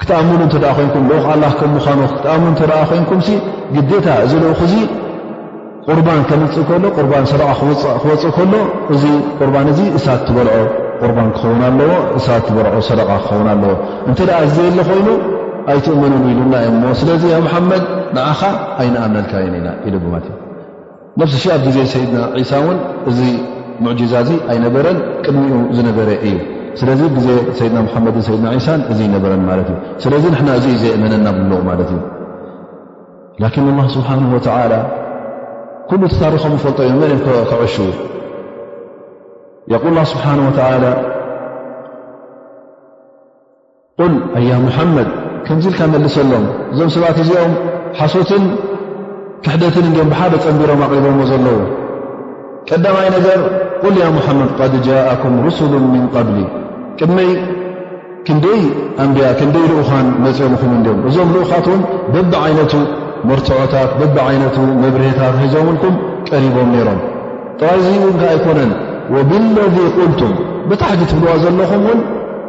ክትኣምኑ እተ ኮንኩም ልኡኽ ኣላ ከም ምዃኑ ክትኣምኑ እተ ኮንኩም ግዴታ እዚ ልኡኽ እዚ ቁርባን ከምፅእ ከሎ ቁርባን ሰደቃ ክወፅእ ከሎ እዚ ቁርባን እዚ እሳት ትበልዖ ቁርባን ክኸውን ኣለዎ እሳት ትበልዖ ሰደቃ ክኸውን ኣለዎ እንተ ዘየለ ኮይኑ ኣይትእመኑን ኢሉና እዩሞ ስለዚ ያ መሓመድ ንዓኻ ኣይንኣምነልካ ኢና ኢሉ ብማት እዩ ነፍሲ ሽ ኣብ ግዜ ሰይድና ዒሳ እውን እዚ ሙዕጂዛ እዚ ኣይነበረን ቅድሚኡ ዝነበረ እዩ ስለዚ ግዜ ሰይድና ሙሓመድን ሰይድና ዒሳን እዚ ይነበረን ማለት እዩ ስለዚ ንሕና እዚዩ ዘየእመነና ብለዎ ማለት እዩ ላኪን ኣላ ስብሓን ወተላ ኩሉ እቲ ታሪኮም ይፈልጦ እዮም መን እ ክዕሹ የቁል ላ ስብሓን ወተላ ቁል ኣያ ሙሓመድ ከምዚ ኢልካ መልሰሎም እዞም ሰባት እዚኦም ሓሶትን ክሕደትን እንዲኦም ብሓደ ፀንቢሮም ኣቕሪቦምዎ ዘለዉ ቀዳማይ ነገር ቁል ያ ሙሓመድ ቐድ ጃእኩም ሩሱሉ ምን ቐብሊ ቅድመይ ክንደይ ኣንብያ ክንደይ ልኡኻን መፅኦምኹም እንዲኦም እዞም ልኡኻት እውን በቢ ዓይነቱ መርትዖታት በቢ ዓይነቱ መብርህታት ሒዞምልኩም ቀሪቦም ነይሮም ጥራይ እዙ እውን ከ ኣይኮነን ወብለذ ቁልቱም ብታሕጂ ትብልዋ ዘለኹም እውን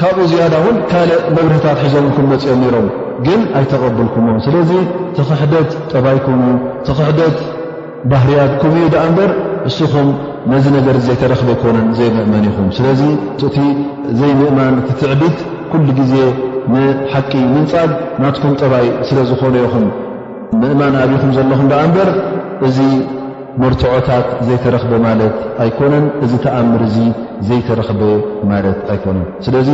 ካብኡ ዝያዳ እውን ካልእ መብርህታት ሒዞምልኩም መፅኦም ነይሮም ግን ኣይተቐብልኩምዎም ስለዚ ትኽሕደት ጠባይኩም እዩ ትኽሕደት ባህርያትኩም እዩ ድኣ እምበር እስኹም ነዚ ነገር ዘይተረክበ ኣይኮነን ዘይምእመን ኢኹም ስለዚ እቲ ዘይምእማን እቲ ትዕቢት ኩሉ ግዜ ንሓቂ ምንፃግ ናትኩም ጠባይ ስለ ዝኾነ ኢኹም ምእማን ኣብኹም ዘለኹም ድኣ እምበር እዚ መርትዖታት ዘይተረኽበ ማለት ኣይኮነን፣ እዚ ተኣምር እዚ ዘይተረኽበ ማለት ኣይኮነን። ስለዚ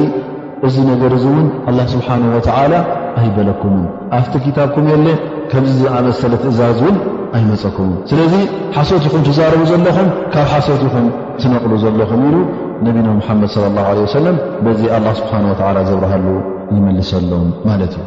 እዚ ነገር እዚ እውን ኣላ ስብሓን ወተዓላ ኣይበለኩምን ኣብቲ ክታብኩም የለ ከምዚ ዝኣመሰለ ትእዛዝ እውን ኣይመፀኩምን ስለዚ ሓሶት ይኹም ትዛረቡ ዘለኹም ካብ ሓሶት ይኹም ትነቕሉ ዘለኹም ኢሉ ነቢና ሙሓመድ ለ ላ ለ ወሰለም በዚ ኣላ ስብሓን ወተዓላ ዘብርሃሉ ይምልሰሎም ማለት እዩ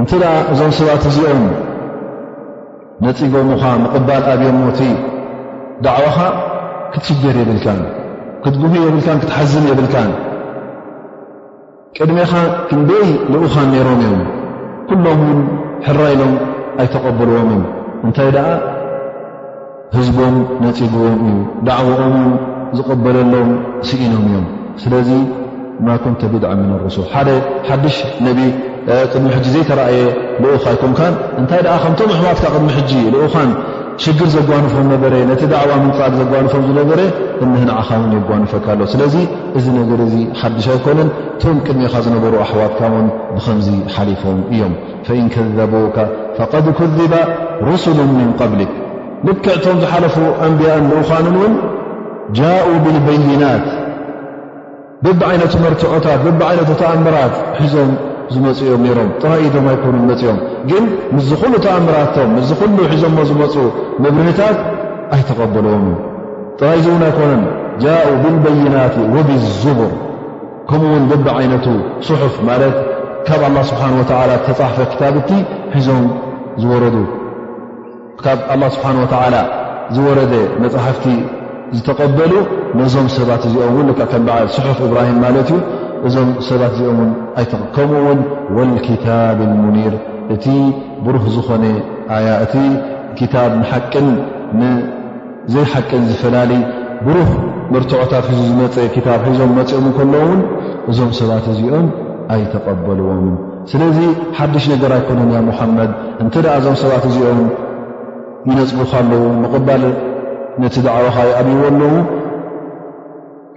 እንተ እዞም ሰባት እዚኦም ነፂጎምኻ ምቕባል ኣብዮሞቲ ዳዕዋኻ ክትሽገር የብልካን ክትጉህ የብልካን ክትሓዝን የብልካን ቅድሜኻ ክንደይ ልኡኻን ነይሮም እዮም ኩሎም ውን ሕራይሎም ኣይተቐብልዎምን እንታይ ደኣ ህዝቦም ነጺግዎም እዩ ዳዕዋኦም ን ዝቕበለሎም ስኢኖም እዮም ስለዚ ማኩንተ ቢድዓ ምን ኣረሱ ሓደ ሓድሽ ነቢ ቅድሚ ሕጂ ዘይተረእየ ልኡኽ ኣይኮንካን እንታይ ደኣ ከምቶም ኣሕዋትካ ቅድሚ ሕጂ ልኡኻን ሽግር ዘጓንፎም ነበረ ነቲ ዳዕዋ ምንጻግ ዘጓንፎም ዝነበረ እነህ ንዓኻ ውን የጓንፈካ ኣሎ ስለዚ እዚ ነገር እዚ ሓድሽ ኣይኮነን እቶም ቅድሚኻ ዝነበሩ ኣሕዋትካ ውን ብኸምዚ ሓሊፎም እዮም ፈኢን ከዘቡካ ፈቐድ ኩዚበ ሩሱሉ ምን ቐብሊክ ልክዕ ቶም ዝሓለፉ ኣንብያእን ልኡዃንን እውን ጃኡ ብልበይናት ብቢ ዓይነቱ መርትዖታት ብቢ ዓይነቱ ተኣምራት ሒዞም ዝመፁ እዮም ነይሮም ጥራይ ኢዶም ኣይኮኑ መፅኦም ግን ምስዚ ኩሉ ተኣምራትቶም ምስዚ ኩሉ ሒዞሞ ዝመፁ መብርህታት ኣይተቐበልዎም ጥራይ እዚ እውን ኣይኮነን ጃኡ ብልበይናት ወብዙቡር ከምኡ ውን በቢ ዓይነቱ ፅሑፍ ማለት ካብ ኣላ ስብሓን ወተላ ዝተፃሕፈ ክታብቲ ሒዞም ዝወረዱ ካብ ኣላ ስብሓን ወተላ ዝወረደ መፃሕፍቲ ዝተቐበሉ ነዞም ሰባት እዚኦም ውን ልክዕ ከም በዓል ስሑፍ እብራሂም ማለት እዩ እዞም ሰባት እዚኦም ውን ኣይተ ከምኡ ውን ወልክታብ ሙኒር እቲ ብሩህ ዝኾነ ኣያ እቲ ክታብ ንሓቅን ዘይ ሓቅን ዝፈላሊ ብሩህ መርትዖታት ሒዙ ዝመፀ ክታብ ሒዞም መፅኦም ከለዉ እውን እዞም ሰባት እዚኦም ኣይተቐበልዎምን ስለዚ ሓድሽ ነገር ኣይኮነን ያ ሙሓመድ እንተ እዞም ሰባት እዚኦም ይነፅጉካ ኣለዉ ምቕባል ነቲ ዳዕዋኻ ይኣብይዎ ኣለዉ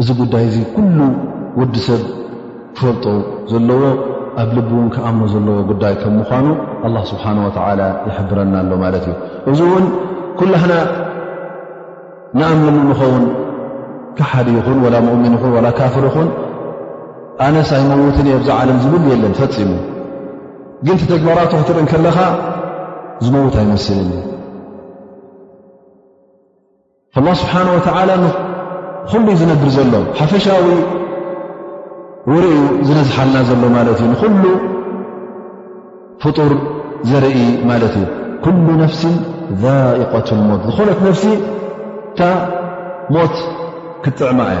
እዚ ጉዳይ እዚ ኩሉ ወዲ ሰብ ክፈልጦ ዘለዎ ኣብ ልቢ እውን ክኣምኖ ዘለዎ ጉዳይ ከም ምዃኑ ኣላ ስብሓን ወተዓላ ይሕብረና ኣሎ ማለት እዩ እዚ እውን ኩላህና ንኣምነሉ ንኸውን ካሓዲ ይኹን ወላ ሙእምን ይኹን ወላ ካፍር ይኹን ኣነስ ኣይመውትን እየ ብዛ ዓለም ዝብል የለን ፈፂሙ ግን እቲ ተግባራቱ ክትርኢ ከለኻ ዝመውት ኣይመስልን እዩ ኣላ ስብሓን ወተዓላ ንኹሉ ዩ ዝነግር ዘሎ ሓፈሻዊ ወረ ዩ ዝነዝሓልና ዘሎ ማለት እዩ ንኹሉ ፍጡር ዘርኢ ማለት እዩ ኩሉ ነፍሲን ዛኢቀት ሞት ዝኾነት ነፍሲ እታ ሞት ክትጥዕማ እያ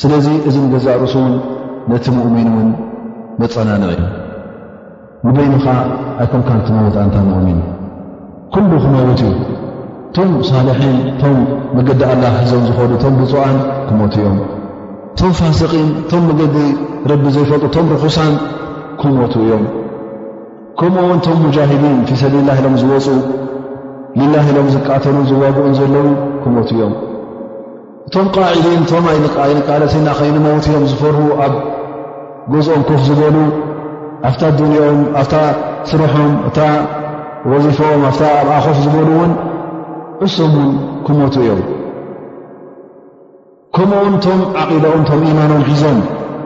ስለዚ እዚ ንገዛእ ርእሱ እውን ነቲ ሙእሚን እውን መፀናንዒ እዩ ንበይንኻ ኣይኮንካን ትመውት ኣንታ ሙእሚን ኩሉ ክመውት እዩ እቶም ሳልሒን እቶም መገዲ ኣላ ሒዞም ዝኸዱ እቶም ብፁኣን ክሞት እዮም እቶም ፋስቂን እቶም መገዲ ረቢ ዘይፈልጡ እቶም ርኹሳን ክሞቱ እዮም ከምኡ ውን እቶም ሙጃሂዲን ፊ ሰብልላ ኢሎም ዝወፁ ልላ ኢሎም ዝቃተሉን ዝዋግኡን ዘለዉ ክሞቱ እዮም እቶም ቃዒዲን እቶም ኣይንቃለሲና ከይንመውት እዮም ዝፈርሁ ኣብ ገዝኦም ኮፍ ዝበሉ ኣብታ ኣዱንኦም ኣብታ ስርሖም እታ ወዚፎኦም ኣብታ ኣብኣ ኮፍ ዝበሉ እውን እሶም ውን ክሞቱ እዮም ከምኡውን እቶም ዓቂዳኦም እቶም ኢማኖም ሒዞም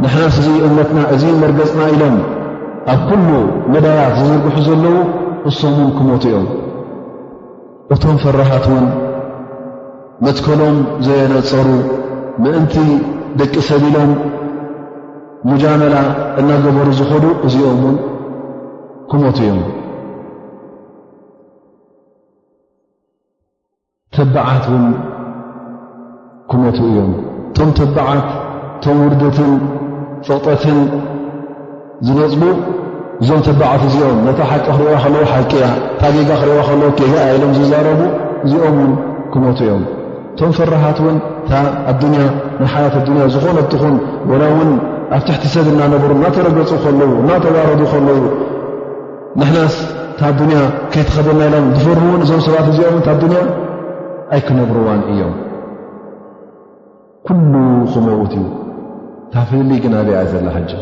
ንሓስ እዚ እምነትና እዚ መርገፅና ኢሎም ኣብ ኩሉ መዳያት ዝዝርግሑ ዘለዉ እሶም ውን ክሞቱ እዮም እቶም ፈራሃት ውን መትከሎም ዘየነፀሩ ምእንቲ ደቂ ሰብ ኢሎም ሙጃመላ እናገበሩ ዝኸዱ እዚኦም ውን ክሞቱ እዮም ተባዓት ውን ክመቱ እዮም እቶም ተባዓት እቶም ውርደትን ፅቕጠትን ዝነፅቡ እዞም ተባዓት እዚኦም ነታ ሓቂ ክሪእዋ ከለዉ ሓቂ እያ እታ ጌጋ ክሪእዋ ከለዉ ጌጋ እያ ኢሎም ዝዛረቡ እዚኦም ውን ክመቱ እዮም እቶም ፍራሃት እውን እታ ኣዱንያ ናይ ሓያት ኣዱንያ ዝኾነ ትኹን ወላ እውን ኣብ ትሕቲ ሰብ እናነበሩ እናተረገፁ ከለዉ እናተዋረዱ ከለዉ ንሕናስ እታ ዱንያ ከይትኸደና ኢሎም ዝፈርህውን እዞም ሰባት እዚኦም እታ ዱንያ ኣይክነብርዋን እዮም ኩሉ ክመውት እዩ ታፍልሊ ግን ኣብያ ዘላ ሓጂ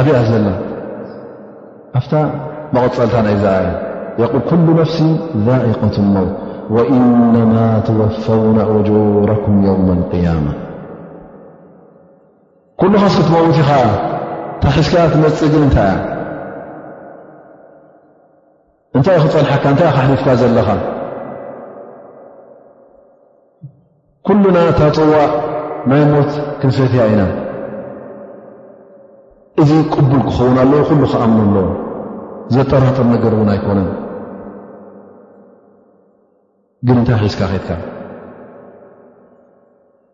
ኣብያ ዘላ ኣብታ መቐፀልታ ናይ ዛኣ እዩ የቁል ኩሉ ነፍሲ ዛኢቀት ሞት ወኢነማ ትወፈውና ኡጁረኩም የውም ልቅያማ ኩሉኻስ ክትመውት ኢኻ ታሒዝካ ትመፅእ ግን እንታይ እያ እንታይ ዩ ክፀልሓካ እንታይ ካሕሊፍካ ዘለኻ ኩሉና እታ ፅዋእ ናይ ሞት ክንሰትያ ኢና እዚ ቅቡል ክኸውን ኣለዎ ኩሉ ክኣምኑ ኣለዎ ዘጠራጥር ነገር እውን ኣይኮነን ግን እንታይ ሒዝካ ከትካ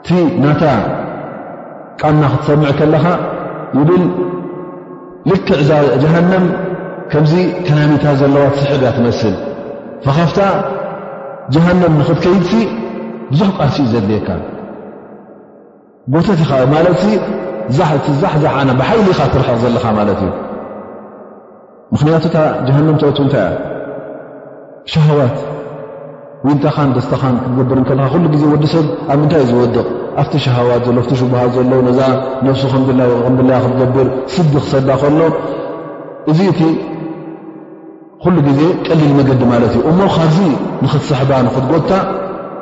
እቲ ናታ ቃና ክትሰምዕ ከለኻ ይብል ልክዕ እዛ ጀሃንም ከምዚ ከናኒታ ዘለዋ ትስሕብ እያ ትመስል ፈኻፍታ ጀሃንም ንኽትከይድሲ ብዙሕ ቃልሲ እዩ ዘድልየካ ጎተት ኢኻ ማለት ዛሕዛሕ ብሓይሊ ኢኻ ትርሕቕ ዘለኻ ማለት እዩ ምኽንያቱ እታ ጀሃንም ትኣቱ እንታይ እያ ሻሃዋት ዊንታኻን ደስታኻን ክትገብር ከለካ ኩሉ ግዜ ወዲ ሰብ ኣብ ምንታይ እዩ ዝወድቕ ኣብቲ ሸሃዋት ዘሎ ቲ ሽቡሃት ዘሎ ነዛ ነፍሱ ከምድላያ ክትገብር ስዲ ክሰዳ ከሎ እዚ እቲ ኩሉ ግዜ ቀሊል መገዲ ማለት እዩ እሞ ካብዚ ንክትሰሕባ ንክትጎታ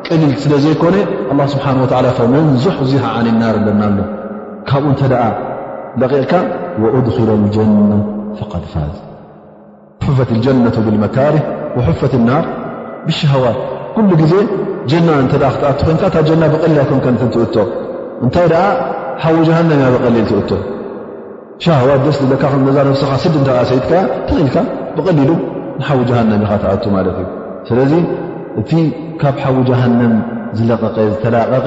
ቀሊል ስለ ዘይኮነ ኣላ ስብሓን ወላ ከመንዙሕ ዙሃ ዓንናር ኣለና ኣሎ ካብኡ እንተ ደኣ ለቒቕካ ወኡድኪሎ ልጀና ፍቐድ ፋዝ ሕፈት ልጀነቱ ብልመካርህ ወሕፈት ናር ብሸሃዋት ኩሉ ግዜ ጀና እንተ ክትኣት ኮንካ እታ ጀና ብቐሊል ኣይኮንካ ን ትእቶ እንታይ ደኣ ሓዊ ጀሃንም እያ ብቐሊል ትእቶ ሸሃዋት ደስ ዝለካ ነዛ ነብስኻ ስድ እንተ ሰይትካ ተኽኢልካ ብቐሊሉ ንሓዊ ጀሃንም ኢኻ ትኣቱ ማለት እዩ ስለዚ እቲ ካብ ሓዊ ጀሃንም ዝለቐቐ ዝተላቐቐ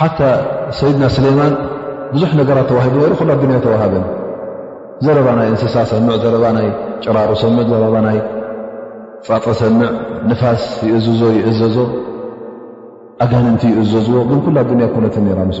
ሓታ ሰይድና ስለይማን ብዙሕ ነገራት ተዋሂቡ ነሩ ኩሉ ኣዱንያ ተዋሃበን ዘረባ ናይ እንስሳ ሰምዕ ዘረባ ናይ ጭራሩ ሰምዕ ዘረባ ናይ ፃፀ ሰምዕ ንፋስ ይእዝዞ ይእዘዞ ኣጋንንቲ ይእዘዝዎ ግን ኩሉ ኣዱንያ ኮነትን ነራ ምስ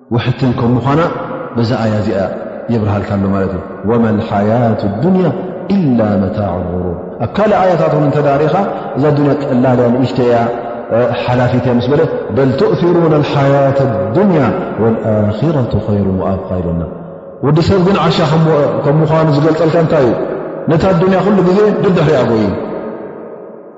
ውሕትን ከም ምዃና በዛ ኣያ እዚኣ የብርሃልካ ኣሎ ማለት እዩ ወማ ሓያት ዱንያ ኢላ መታዕ ሩር ኣብ ካልእ ኣያታት ውን እንተዳሪኻ እዛ ዱንያ ቀላል እያ ንእሽተ እያ ሓላፊት እያ ምስ በለ በል ትእፊሩን ሓያት ኣዱንያ ወልኣኪረቱ ኸይሩ ኣብካ ይበና ወዲ ሰብ ግን ዓሻ ከም ምዃኑ ዝገልፀልካ እንታይ እዩ ነታ ኣዱንያ ኩሉ ግዜ ደድሕሪያ ጎይ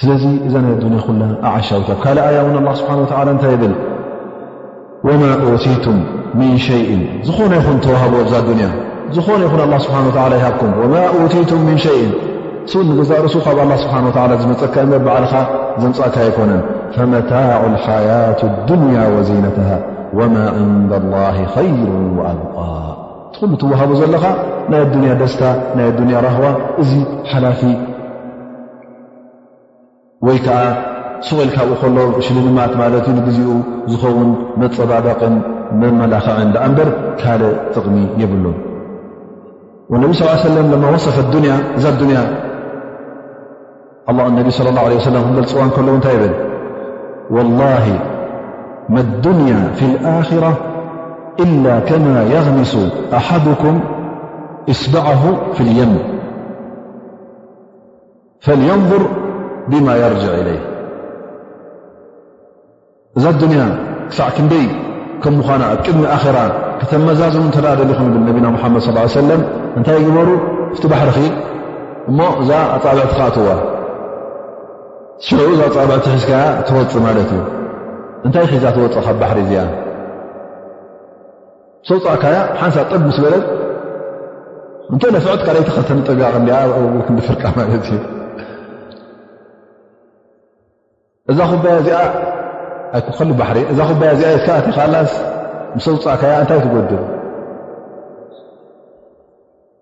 ስለዚ እዛ ናይ ኣዱንያ ኩላ ኣዓሻዊት ኣብ ካልእ ኣያ እውን ኣላ ስብሓን ወተዓላ እንታይ ይብል ወማ ኦቲቱም ምን ሸይእን ዝኾነ ይኹን ተዋህቦ ኣብዛ ኣዱንያ ዝኾነ ይኹን ኣላ ስብሓን ወተዓላ ይሃብኩም ወማ ኦቲቱም ምን ሸይእን እሱ ንገዛእ ርእሱ ካብ ኣላ ስብሓን ወተዓላ ዝመፀካ እምበር ባዕልኻ ዘምፃእካ ኣይኮነን ፈመታዕ ልሓያት ኣዱንያ ወዘይነትሃ ወማ ዕንዳ ላሂ ኸይሩ ወኣብቃ እቲ ኩሉ ትዋሃቦ ዘለኻ ናይ ኣዱንያ ደስታ ናይ ኣዱንያ ራህዋ እዚ ሓላፊ ወይ ከዓ ስቑኢል ካብኡ ከሎ ሽልልማት ማለት ዩ ንግዜኡ ዝኸውን መፀባበቕን መመላኽዕን ዳኣ እምበር ካልእ ጥቕሚ የብሉን ወነቢ ስ ሰለም ለማ ወሰፈ ኣዱንያ እዛ ኣዱንያ ኣ ነቢ ስለ ላ ለ ሰለም ክገልፅዋ ከለዉ እንታይ ይብል ወላሂ መዱንያ ፊ ልኣራ ኢላ ከማ የግሚሱ ኣሓድኩም እስበዐሁ ፊ ልየም ፈልየንظር ብማ የርጅዕ ኢለይ እዛ ኣዱንያ ክሳዕ ክንደይ ከም ምዃና ኣብ ቅድሚ ኣራ ክተመዛዝኑ እተ ደሊኹም ይብል ነቢና ሓመድ ስ ሰለም እንታይ ይግበሩ እፍቲ ባሕርኺ እሞ እዛ ኣፃብዕቲ ካኣትዋ ሽዑ እዛ ኣፃብዕቲ ሒዝካ ትወፅ ማለት እዩ እንታይ ሒዛ ትወፅ ካብ ባሕሪ እዚኣ ሰውፃእካያ ሓንሳ ጠብ ምስ በለ እንተ ነፍዐት ካይ ተኸተንጠብ ያ ከኣ ክንዲ ፍርቃ ማለት እዩ እዛ ኩባያ እዚኣ ኣይክኸሉ ባሕሪ እዛ ኩባያ እዚኣ የስካኣት ኻላስ ምስ ሰውፃእካያ እንታይ ትጎድል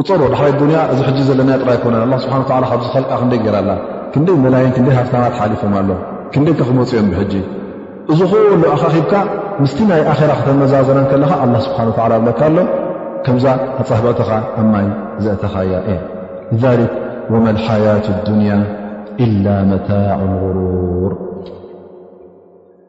ቁፀሮ ዳሕራይ ዱንያ እዚ ሕጂ ዘለና ጥራይ ኣይኮነን ኣላ ስብሓን ወላ ካብ ዝኸልቃ ክንደይ ገይራ ኣላ ክንደይ መላይን ክንደይ ሃፍታማት ሓሊፎም ኣሎ ክንደይ ከ ክመፁ እዮም ብሕጂ እዚ ክኡሉ ኣኻኺብካ ምስቲ ናይ ኣኼራ ክተመዛዘና ከለኻ ኣላ ስብሓን ወላ ብለካ ኣሎ ከምዛ ኣፃህብዕትኻ ኣብ ማይ ዘእተኻያ እየ ዛሊክ ወመ ሓያት ዱንያ ኢላ መታዕ ጉሩር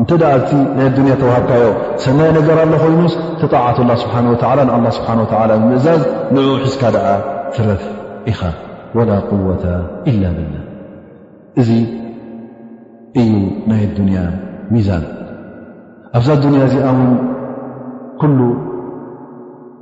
እንተ እቲ ናይ ኣዱንያ ተዋህብካዮ ሰናይ ነገር ኣሎ ኮይኑስ ተጣዓት ላ ስብሓ ወላ ንኣ ስብሓ ወላ ብምእዛዝ ንዕኡ ሒዝካ ደኣ ትረፍ ኢኻ ወላ ቁወተ ኢላ ብላ እዚ እዩ ናይ ኣዱንያ ሚዛን ኣብዛ ኣዱንያ እዚኣ ውን ኩሉ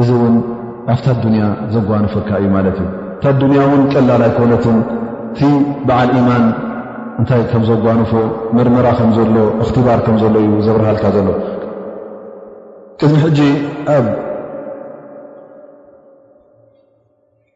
እዚ እውን ኣብታ ኣዱንያ ዘጓንፈካ እዩ ማለት እዩ እታ ኣዱንያ እውን ቀላል ኣይኮነትን እቲ በዓል ኢማን እንታይ ከም ዘጓንፎ መርመራ ከም ዘሎ እኽትባር ከም ዘሎ እዩ ዘብርሃልካ ዘሎ ቅድሚ ሕጂ ኣብ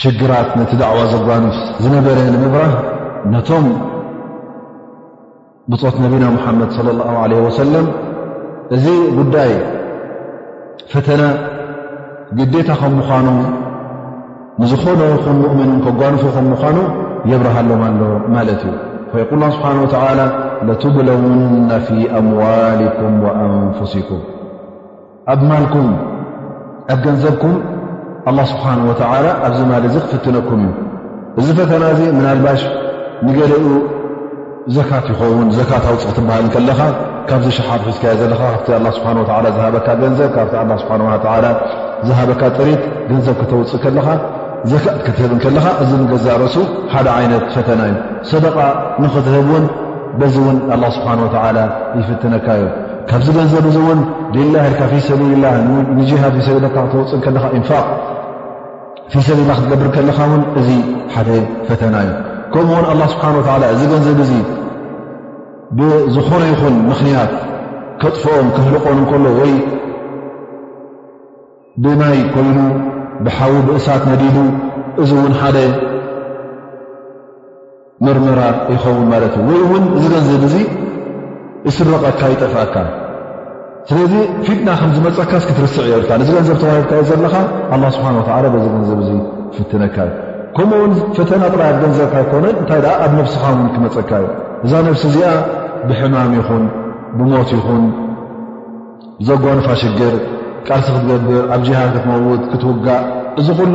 ሽግራት ነቲ ዳዕዋ ዘጓንፍ ዝነበረ ንምብራህ ነቶም ብፆት ነቢና ሙሓመድ ለ ላ ለ ወሰለም እዚ ጉዳይ ፈተና ግዴታ ከም ምዃኑ ንዝኾነ ይኹን ሙእምን ከጓንፉ ከም ምዃኑ የብርሃሎም ኣሎ ማለት እዩ ፈየቁል ላ ስብሓን ወተላ ለትብለውና ፊ ኣምዋልኩም ወኣንፍሲኩም ኣብ ማልኩም ኣብ ገንዘብኩም ኣላ ስብሓን ወተዓላ ኣብዚ ማል እዚ ክፍትነኩም እዩ እዚ ፈተና እዚ ምናልባሽ ንገሌኡ ዘካት ይኸውን ዘካት ኣውፅእ ትበሃል እንከለኻ ካብዚ ሸሓብ ሒዝካዮ ዘለካ ካብቲ ኣላ ስብሓን ወላ ዝሃበካ ገንዘብ ካብቲ ኣላ ስብሓን ወተዓላ ዝሃበካ ጥሪት ገንዘብ ከተውፅእ ከለኻ ዘካት ክትህብ እንከለኻ እዚ ንገዛእ ርእሱ ሓደ ዓይነት ፈተና እዩ ሰደቓ ንኽትህብ እውን በዚ እውን ኣላ ስብሓን ወተዓላ ይፍትነካ እዩ ካብዚ ገንዘብ እዚ እውን ሊላህ ኢልካ ፊ ሰቢልላ ንጅሃድ ፊ ሰቢልካ ክተውፅእ ከለካ ኢንፋቅ ፊ ሰቢልላ ክትገብር ከለካ እውን እዚ ሓደ ፈተና እዩ ከምኡ ውን ኣላ ስብሓን ወላ እዚ ገንዘብ እዚ ብዝኾነ ይኹን ምኽንያት ከጥፍኦን ክህልቆን እንከሎ ወይ ብማይ ኮይኑ ብሓዊ ብእሳት ነዲዱ እዚ እውን ሓደ ምርመራ ይኸውን ማለት እዩ ወይ እውን እዚ ገንዘብ እዙ ይስረቐካ ይጠፍኣካ ስለዚ ፊትና ከም ዝመፀካስ ክትርስዕ የብልካ እዚ ገንዘብ ተዋሂብካዮ ዘለኻ ኣላ ስብሓን ወላ በዚ ገንዘብ እዙ ፍትነካ እዩ ከምኡ ውን ፈተና ጥራይ ኣብ ገንዘብካ ኣይኮነን እንታይ ደኣ ኣብ ነብስኻ ውን ክመፀካ እዩ እዛ ነብሲ እዚኣ ብሕማም ይኹን ብሞት ይኹን ዘጓንፋ ሽግር ቃልሲ ክትገብር ኣብ ጅሃድ ክትመውት ክትውጋእ እዚ ኩሉ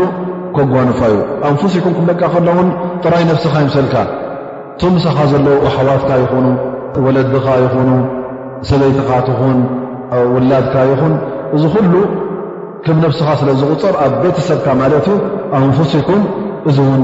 ከጓንፋ እዩ ኣንፉስ ይኩም ክብለካ ከሎውን ጥራይ ነብስኻ ይምሰልካ እቶም ምሳኻ ዘለዉ ኣሕዋትካ ይኹኑ ወለድኻ ይኹኑ ሰበይትኻ ትኹን ውላድካ ይኹን እዚ ኩሉ ከም ነብስኻ ስለ ዝቁፅር ኣብ ቤተሰብካ ማለት እዩ ኣንፉስ ይኩም እዚ እውን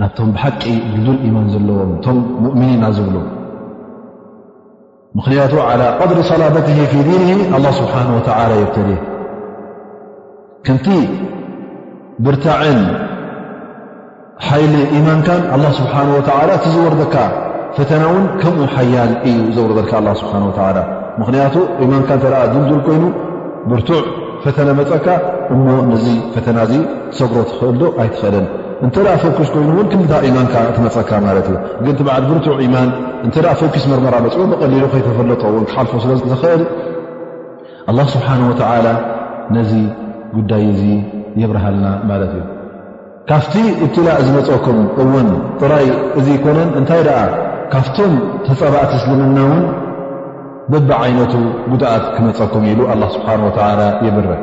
ናብቶም ብሓቂ ድልዱል ኢማን ዘለዎም እቶም ሙእምኒና ዝብሉ ምኽንያቱ ዓላ ቐድሪ ሰላበቲ ፊ ዲን ኣላ ስብሓን ወተላ የብተሊ ከምቲ ብርታዕን ሓይሊ ኢማንካን ኣላ ስብሓን ወተላ እቲ ዝወርደካ ፈተና እውን ከምኡ ሓያል እዩ ዘውርደልካ ኣላ ስብሓን ወተላ ምኽንያቱ ኢማንካ እተ ድልዱል ኮይኑ ብርቱዕ ፈተነ መፀካ እሞ ነዚ ፈተና እዚ ክትሰግሮ ትኽእል ዶ ኣይትኽእልን እንተ ፈኩስ ኮይኑ እውን ክንድታ ኢማንካ ትመፀካ ማለት እዩ ግን እቲ በዓል ብርቱዕ ኢማን እንተ ፈኪስ መርመራ መፅኦ ብቐሊሉ ከይተፈለጦ እውን ክሓልፎ ስለ ዝኽእል ኣላ ስብሓን ወተላ ነዚ ጉዳይ እዚ የብርሃልና ማለት እዩ ካብቲ እብትላእ ዝመፀኩም እውን ጥራይ እዚ ይኮነን እንታይ ደኣ ካብቶም ተፀባእቲ እስልምና እውን ብብዓይነቱ ጉድኣት ክመፀኩም ኢሉ ኣላ ስብሓን ወተላ የብርህ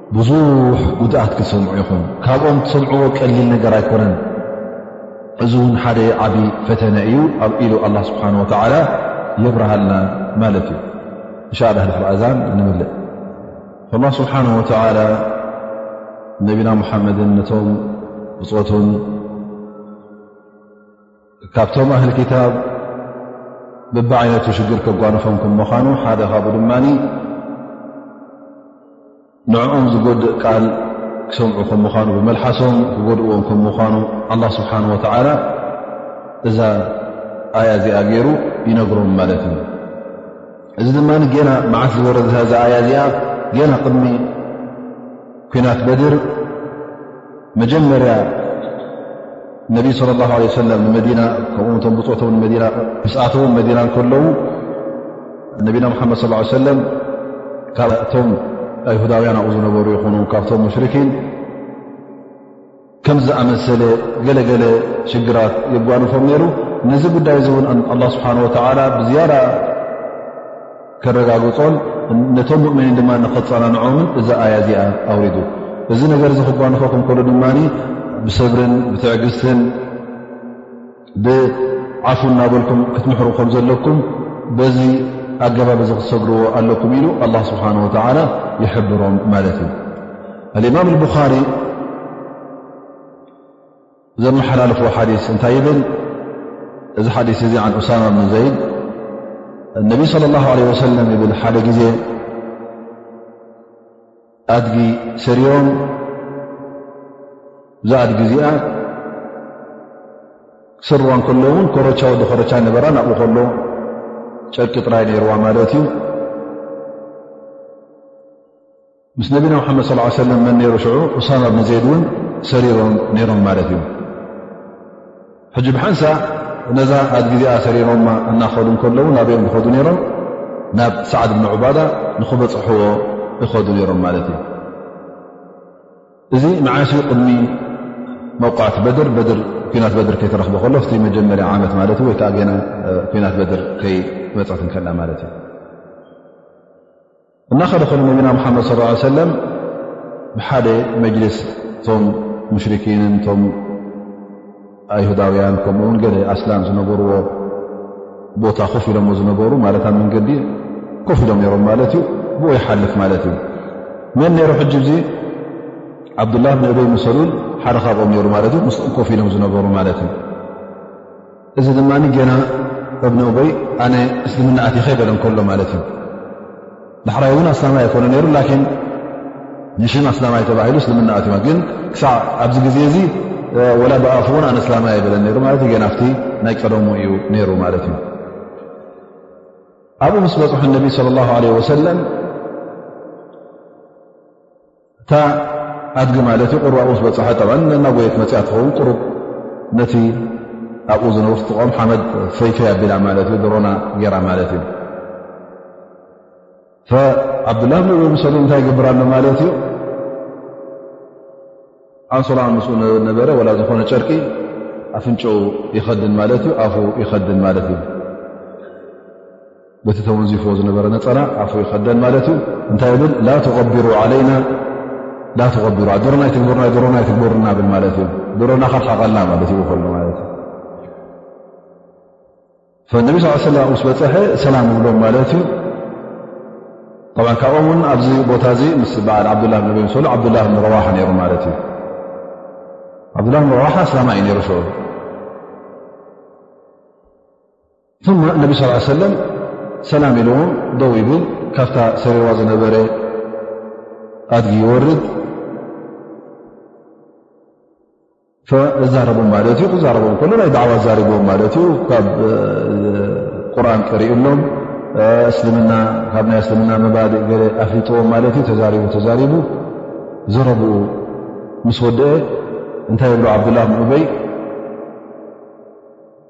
ብዙሕ ጉድኣት ክትሰምዑ ኢኹም ካብኦም ትሰምዕዎ ቀሊል ነገር ኣይኮነን እዚ እውን ሓደ ዓብ ፈተነ እዩ ኣብ ኢሉ ኣላ ስብሓን ወተዓላ የብርሃልና ማለት እዩ እንሻ ላ ድሕርኣዛን ንምልእ ላ ስብሓን ወተላ ነቢና ሙሓመድን ነቶም ብፆቱን ካብቶም ኣህሊ ክታብ ብብዓይነቱ ሽግር ከጓንፎም ከም ምዃኑ ሓደ ካብኡ ድማ ንዕኦም ዝጎድእ ቃል ክሰምዑ ከም ምዃኑ ብመልሓሶም ክጎድእዎም ከም ምዃኑ ኣላ ስብሓን ወተዓላ እዛ ኣያ እዚኣ ገይሩ ይነግሮም ማለት እዩ እዚ ድማ ጌና መዓት ዝወረድ ዛ ኣያ እዚኣ ጌና ቅድሚ ኩናት በድር መጀመርያ ነቢ صለ ላه ለ ሰለም ንመዲና ከምኡ ቶም ብፆቶም ንመዲና ምስኣተውን መዲና ከለዉ ነቢና ሙሓመድ ስ ሰለም ካብእቶም ኣይሁዳውያን ኣብኡ ዝነበሩ ይኹኑ ካብቶም ሙሽርኪን ከም ዝኣመሰለ ገለገለ ሽግራት የጓንፎም ነይሩ ነዚ ጉዳይ እዚ እውን ኣላ ስብሓን ወተላ ብዝያዳ ከረጋግፆን ነቶም ሙእምኒን ድማ ንኸፀናንዖምን እዛ ኣያ እዚኣ ኣውሪዱ እዚ ነገር እዚ ክጓንፎ ከም ከሉ ድማ ብሰብርን ብትዕግስትን ብዓፉ እናበልኩም ክትምሕሩ ከም ዘለኩም በዚ ኣገባብ እዚ ክትሰግርዎ ኣለኩም ኢሉ ኣላ ስብሓን ወተዓላ ይሕብሮም ማለት እዩ ኣልእማም ልቡኻሪ ዘመሓላልፉ ሓዲስ እንታይ ይብል እዚ ሓዲስ እዚ ዓን ኡሳማ ብኒ ዘይድ እነቢይ ስለ ላሁ ለ ወሰለም ይብል ሓደ ግዜ ኣድጊ ሰሪዮም እዛ ኣድጊ እዚኣ ክስርዋ ከሎ ውን ኮረቻ ወዲ ኮረቻ ነበራ ናብኡ ከሎ ጨርቂ ጥራይ ነይርዋ ማለት እዩ ምስ ነቢና ሓመድ ስ ሰለ መን ነሩ ሽዑ እሳማ ብን ዘይድ እውን ሰሪሮም ነይሮም ማለት እዩ ሕጂ ብሓንሳ ነዛ ኣድጊዚኣ ሰሪሮማ እናኸዱ እንከለዉ ናበኦም ይኸዱ ነይሮም ናብ ሳዕድ ብን ዑባዳ ንኽበፅሕዎ ይኸዱ ነይሮም ማለት እዩ እዚ መዓሽ ቅድሚ መውቃዕቲ በድር በድር ኩናት በድር ከይተረኽቦ ከሎ ቲ መጀመርያ ዓመት ማለት እዩ ወይከዓ ገና ኩናት በድር ከይመፀት ንከላ ማለት እዩ እናኸደ ከሉ ነቢና ሙሓመድ ስለ ላ ሰለም ብሓደ መጅልስ እቶም ሙሽርኪንን እቶም ኣይሁዳውያን ከምኡውን ገለ ኣስላም ዝነበርዎ ቦታ ኮፍ ኢሎሞ ዝነበሩ ማለት ኣብ መንገዲ ኮፍ ኢሎም ነሮም ማለት እዩ ብኡ ይሓልፍ ማለት እዩ መን ነይሩ ሕጂ ዙ ዓብዱላህ ብን እበይ ሙሰሉል ሓደ ካብኦም ነሩ ማለት እዩ ምስኦም ኮፍ ኢሎም ዝነበሩ ማለት እዩ እዚ ድማ ጌና እብኒ ኡበይ ኣነ እስልምና ኣቲኸ በለ ከሎ ማለት እዩ ዳሕራይ እውን ኣስላማይ ኣይኮነ ነይሩ ላኪን ንሽም ኣስላማይ ተባሂሉ እስልምና ኣትዋ ግን ክሳዕ ኣብዚ ግዜ እዚ ወላ ብኣፉ እውን ኣነ እስላማይ ኣይበለ ነሩ ማለት ዩ ጌናፍቲ ናይ ቀደሙ እዩ ነይሩ ማለት እዩ ኣብኡ ምስ በፅሑ ነቢ ለ ላ ለ ወሰለም እታ ኣድጊ ማለት ዩ ቁርባኡ ምስ በፅሐ ጠ እናጎየት መፅያ ትኸውን ቁሩብ ነቲ ኣብኡ ዝነብሩ ትጥቐም ሓመድ ፈይፈይ ኣቢላ ማለት ዩ ድሮና ገይራ ማለት እዩ ዓብዱላ ብ ብ ምሰሉ እንታይ ይገብር ኣሎ ማለት እዩ ኣንሶላ ምስ ነበረ ወላ ዝኾነ ጨርቂ ኣፍንጨኡ ይኸድን ማለት እዩ ኣፉ ይኸድን ማለት እዩ በቲ ተወንዚፎ ዝነበረ ነፀላ ኣፉ ይኸደን ማለት እዩ እንታይ ብል ላተቢሩ ለይና ላተቢሩ ድሮና ይትግብርና ድሮና ይትግብርና ብል ማለት እዩ ድሮና ከርሓቀልና ማለት እዩ ከሎ ማለት እዩ ነቢ ስ ሰላ ምስ በፀሐ ሰላም እብሎም ማለት እዩ ብ ካብኦም ውን ኣብዚ ቦታ እዚ ምስ በዓል ዓብዱላ ነቢ ሰሉ ዓብዱላ ንረዋሓ ነይሩ ማለት እዩ ዓብዱላ ንረዋሓ እስላማ እዩ ነይሩ ሸ ثم ነቢ ص ሰለም ሰላም ኢልዎም ደው ይብል ካብታ ሰሪዋ ዝነበረ ኣድጊ ይወርድ እዛረቦም ማለት እዩ ክዛረቦም ከሎ ናይ ዳዕዋ ዛሪቦም ማለት እዩ ካብ ቁርን ቀሪኡሎም እስልምና ካብ ናይ እስልምና መባድእ ገለ ኣፍሊጥዎም ማለት እዩ ተዛሪቡ ተዛሪቡ ዘረብኡ ምስ ወደአ እንታይ የብሉ ዓብዱላህ ኡበይ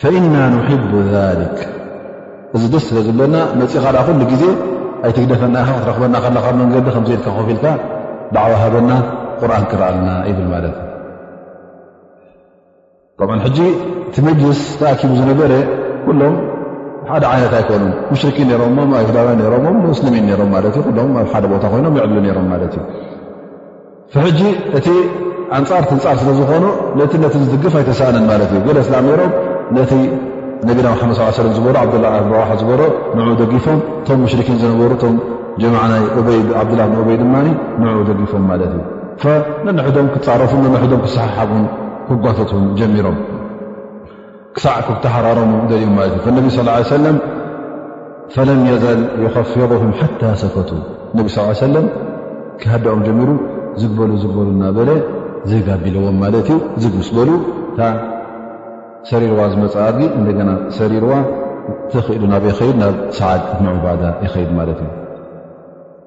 ፈኢና ኑሕቡ ዛሊክ እዚ ደስ ስለ ዝብለና መፂኻ ዳኣ ኩሉ ግዜ ኣይትግደፈና ኢኻ ክትረኽበና ከለካ መንገዲ ከምዘልካ ኮፍ ኢልካ ዳዕዋ ሃበና ቁርን ክረኣልና ይብል ማለት እዩ ከምኡ ሕጂ እቲ መጅልስ ተኣኪቡ ዝነበረ ኩሎም ሓደ ዓይነት ኣይኮኑ ሙሽርኪ ነሮሞ ኣይሁዳውያን ነሮም ሙስልሚን ነሮም ማለት እዩ ኩሎም ኣብ ሓደ ቦታ ኮይኖም ይዕሉ ነሮም ማለት እዩ ሕጂ እቲ ኣንፃር ትንፃር ስለ ዝኾኑ ነቲ ነቲ ዝድግፍ ኣይተሳእነን ማለት እዩ ገለ እስላም ነሮም ነቲ ነቢና ሓመድ ስ ሰለም ዝበሩ ዓብዱላ ብ ረዋሓ ዝበሮ ንኡ ደጊፎም እቶም ሙሽርኪን ዝነበሩ እቶም ጀማዓ ናይ ኡበይ ዓብዱላ ብ ንኡበይ ድማ ንኡ ደጊፎም ማለት እዩ ነንሕዶም ክፃረፉን ነንሕዶም ክሰሓሓቡን ክጓተቱን ጀሚሮም ክሳዕ ክተሃራረሙ ደልዮም ማለት እዩ ነቢ ስ ሰለም ፈለም የዘል ዩኸፊضም ሓታ ሰከቱ ነቢ ስ ሰለም ክሃዳኦም ጀሚሩ ዝግበሉ ዝግበሉ እናበለ ዘይጋቢለዎም ማለት እዩ ዝግ ምስ በሉ እታ ሰሪርዋ ዝመፅ ኣድጊ እንደገና ሰሪርዋ ተኽኢሉ ናበይ ኸይድ ናብ ሰዓድ እብኒ ዑባዳ ይኸይድ ማለት እዩ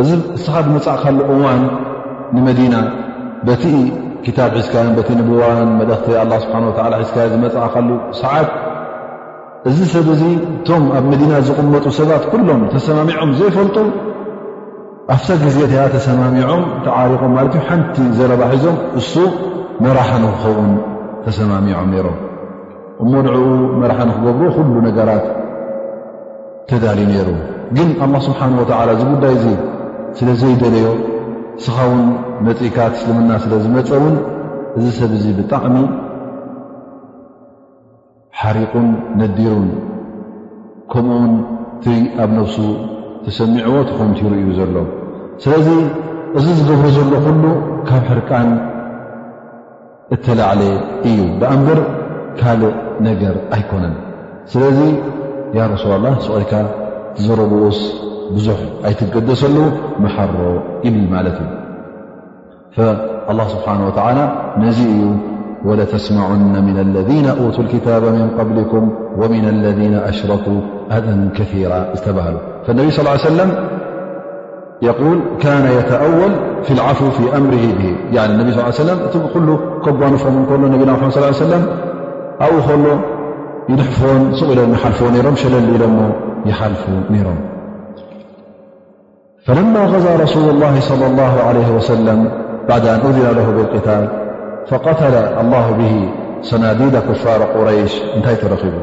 እዚ እስኻ ዝመጻእካሉ እዋን ንመዲና በቲ ክታብ ሒዝካዮን በቲ ንብዋን መልእኽቲ ኣላ ስብሓን ወላ ሒዝካዮ ዝመጻእካሉ ሰዓት እዚ ሰብ እዚ እቶም ኣብ መዲና ዝቕመጡ ሰባት ኩሎም ተሰማሚዖም ዘይፈልጡ ኣብታ ግዜ እቲኣ ተሰማሚዖም ተዓሪቖም ማለት እዩ ሓንቲ ዘረባ ሒዞም እሱ መራሒ ንክኸውን ተሰማሚዖም ነይሮም እሞ ንዕኡ መራሒ ንክገብሩ ኩሉ ነገራት ተዳልዩ ነይሩ ግን ኣላ ስብሓን ወተዓላ እዚ ጉዳይ እዙ ስለ ዘይደለዮ እስኻ ውን መፅእካ ትስልምና ስለ ዝመፀ እውን እዚ ሰብ እዙ ብጣዕሚ ሓሪቑን ነዲሩን ከምኡ ውን እቲ ኣብ ነፍሱ ተሰሚዕዎ ትኾምት ይርእዩ ዘሎ ስለዚ እዚ ዝገብሩ ዘሎ ኩሉ ካብ ሕርቃን اتلى علي ي بأنبر كال نجر أيكون سلذي يا رسول الله ؤلك تزر الرؤوس بزحل أي تتقدسله محر بلمالت فالله سبحانه وتعالى نزي ي ولتسمعن من الذين أوتوا الكتاب من قبلكم ومن الذين أشركوا أذ كثيرا استبله فالنبي صلىاله عليه وسلم يول كان يتأول في العفو في أمره به عن انبي صلىال ليه وسلم ل كىنفم نل نبنا محمد صلىا ليه وسلم أو له ينحفن سق ل يحلفو رم شلل يحلفو نرم فلما غزى رسول الله صلى الله عليه وسلم بعد أن أذن له بالقتال فقتل الله به صناديد كفار قريش نتي ترخبو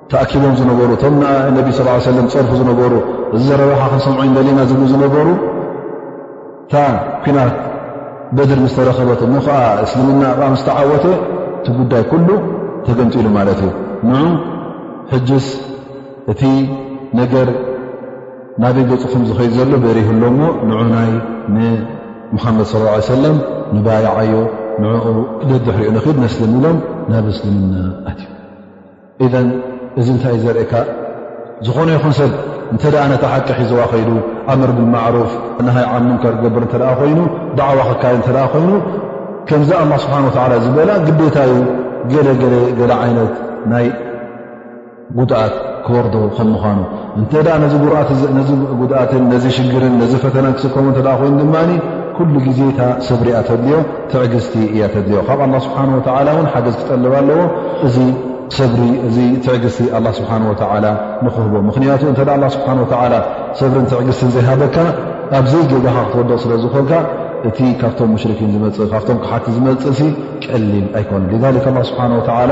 ተኣኪቦም ዝነበሩ እቶም ነቢ ስ ሰለም ፀርፉ ዝነበሩ እዚ ዘረባኻ ክንሰምዖ ይደሊና ዝብሉ ዝነበሩ እታ ኩናት በድር ምስ ተረከበት እሞ ከዓ እስልምና ኣ ምስ ተዓወተ እቲ ጉዳይ ኩሉ ተገምጢሉ ማለት እዩ ንዑ ሕጅስ እቲ ነገር ናበይ ገፁ ከም ዝኸይድ ዘሎ በሪህ ኣሎ እሞ ንዑናይ ንሙሓመድ ስ ሰለም ንባይዓዮ ንኡ ደድሕሪኦ ንክድ ነስልም ኢሎም ናብ እስልምና ኣትዩ እዘ እዚ እንታይ እዩ ዘርእካ ዝኾነ ይኹን ሰብ እንተ ነታ ሓቂ ሒዝዋ ከይዱ ኣምር ብማዕሩፍ ናሃይ ዓን ሙንከር ክገብር እተ ኮይኑ ዳዕዋ ክካየድ እተ ኮይኑ ከምዚ ኣላ ስብሓን ወላ ዝበላ ግዴታ እዩ ገለገለ ገለ ዓይነት ናይ ጉድኣት ክወርዶ ከም ምዃኑ እንተ ነዚ ጉድኣትን ነዚ ሽግርን ነዚ ፈተናን ክስከሙ እተ ኮይኑ ድማ ኩሉ ግዜ እታ ሰብሪ እያ ተድልዮ ትዕግዝቲ እያ ተድልዮ ካብ ኣላ ስብሓን ወተላ እውን ሓገዝ ክጠልብ ኣለዎ እዚ ሰብሪ እዚ ትዕግዝቲ ኣላ ስብሓን ወተላ ንክህቦ ምኽንያቱ እንተ ኣላ ስብሓን ወተላ ሰብርን ትዕግዝትን ዘይሃበካ ኣብ ዘይገባኻ ክትወደቕ ስለ ዝኾንካ እቲ ካብቶም ሙሽርኪን ዝመፅእ ካብቶም ክሓቲ ዝመፅእሲ ቀሊል ኣይኮነን ሊክ ኣላ ስብሓን ወተላ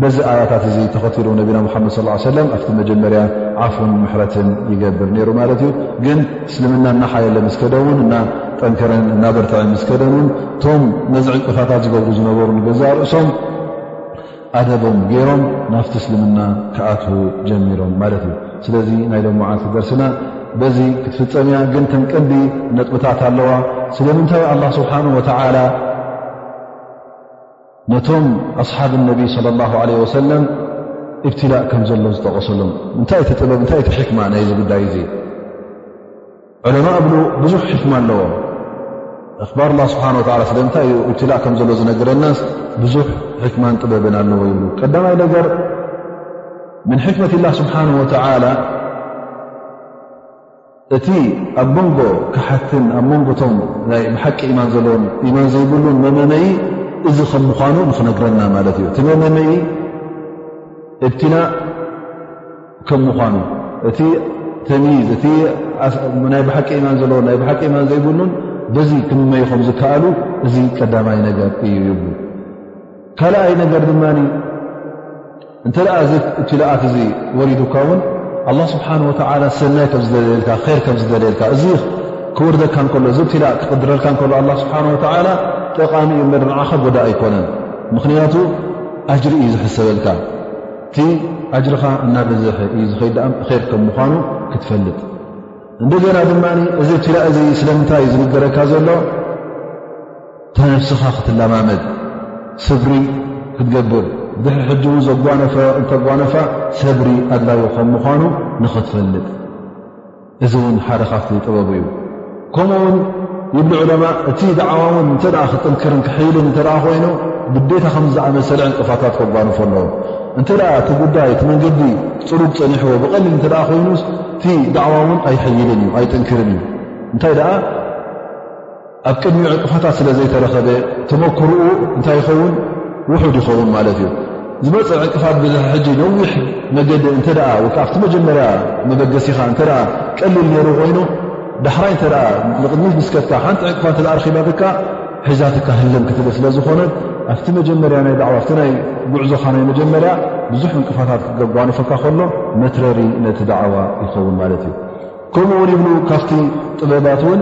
በዚ ኣያታት እዚ ተኸትሉ ነቢና ሙሓመድ ስ ሰለም ኣብቲ መጀመርያ ዓፉን ምሕረትን ይገብር ነይሩ ማለት እዩ ግን እስልምና እናሓየለ ምስ ከደውን እና ጠንከረን እናበርትዐ ምስ ከደንውን እቶም ነዚ ዕንቅፋታት ዝገብሩ ዝነበሩ ንገዛ ርእሶም ኣደቦም ገይሮም ናፍቲ እስልምና ክኣትዉ ጀሚሮም ማለት እዩ ስለዚ ናይ ሎም መዓልቲ ደርስና በዚ ክትፍፀም እያ ግን ከም ቀንዲ ነጥብታት ኣለዋ ስለምንታይ ኣላ ስብሓን ወተዓላ ነቶም ኣስሓብ ነቢ صለ ላه ለ ወሰለም እብትላእ ከም ዘሎ ዝጠቐሰሎም እንታይ እቲ ጥበብ እንታይ እቲ ሕክማ ናይዚ ጉዳይ እዙ ዕለማ እብሉ ብዙሕ ሕክማ ኣለዎ ኣክባር ላ ስብሓን ላ ስለምንታይ እዩ እብትላእ ከም ዘሎ ዝነገረናስ ብዙሕ ሕክማን ጥበብን ኣለዎ ይብሉ ቀዳማይ ነገር ምን ሕክመት ላ ስብሓን ወተላ እቲ ኣብ መንጎ ካሓድትን ኣብ መንጎቶም ናይ ብሓቂ ኢማን ዘለዎን ኢማን ዘይብሉን መመመዪ እዚ ከም ምዃኑ ንክነግረና ማለት እዩ እቲ መመመዪ እብትላእ ከም ምዃኑ እቲ ተምይዝ እቲ ናይ ብሓቂ ኢማን ዘለዎን ናይ ብሓቂ ኢማን ዘይብሉን በዚ ክምመዩ ከም ዝከኣሉ እዚ ቀዳማይ ነገር እዩ ይብሉ ካልኣይ ነገር ድማ እንተ እብትላኣት እዚ ወሪዱካ እውን ኣላ ስብሓን ወተላ ሰናይ ከም ዝደልየልካ ር ከም ዝደልየልካ እዚ ክወርደካ ከሎ እዚ እብትላ ክቅድረልካ ከሎ ኣላ ስብሓን ወተላ ጠቓሚ እዩ ምበር ንዓኻ ጎዳ ኣይኮነን ምኽንያቱ ኣጅሪ እዩ ዝሕሰበልካ እቲ ኣጅርኻ እናበዘሐ እዩ ዝኸይ ዳኣ ር ከም ምኳኑ ክትፈልጥ እንደገና ድማ እዚ እብትላ እዚ ስለምንታይ እዩ ዝንገረካ ዘሎ ንነብስኻ ክትለማመድ ስብሪ ክትገብር ድሕሪ ሕጂ እውን ዘጓነፈ እንተጓነፋ ሰብሪ ኣድላዩ ከም ምዃኑ ንኽትፈልጥ እዚ እውን ሓደ ካብቲ ጥበቡ እዩ ከምኡ ውን ይብሉ ዑለማ እቲ ዳዕዋ ውን እንተ ክጥንክርን ክሕይልን እተ ኮይኑ ግዴታ ከም ዝኣመሰለ ዕንቅፋታት ከጓንፎ ኣለዎ እንተ እቲ ጉዳይ እቲ መንገዲ ፅሩግ ፀኒሕዎ ብቐሊል እተ ኮይኑ እቲ ዳዕዋ ውን ኣይሕይልን እዩ ኣይጥንክርን እዩ እንታይ ደኣ ኣብ ቅድሚኡ ዕንቅፋታት ስለ ዘይተረኸበ ተመክርኡ እንታይ ይኸውን ውሑድ ይኸውን ማለት እዩ ዝመፀ ዕንቅፋት ብዝሒ ሕጂ ነዊሕ መገዲ እንተ ወይ ከ ኣብቲ መጀመርያ መበገሲኻ እንተ ቀሊል ነይሩ ኮይኑ ዳሕራይ እንተ ንቕድሚት ምስከትካ ሓንቲ ዕንቅፋ እተ ኣርኪባትካ ሒዛትካ ህልም ክትብል ስለ ዝኾነት ኣብቲ መጀመርያ ናይ ዳዕዋ ኣብቲ ናይ ጉዕዞኻ ናይ መጀመርያ ብዙሕ ዕንቅፋታት ክገጓንፈካ ከሎ መትረሪ ነቲ ዳዕዋ ይኸውን ማለት እዩ ከምኡ ውን ይብሉ ካብቲ ጥበባት እውን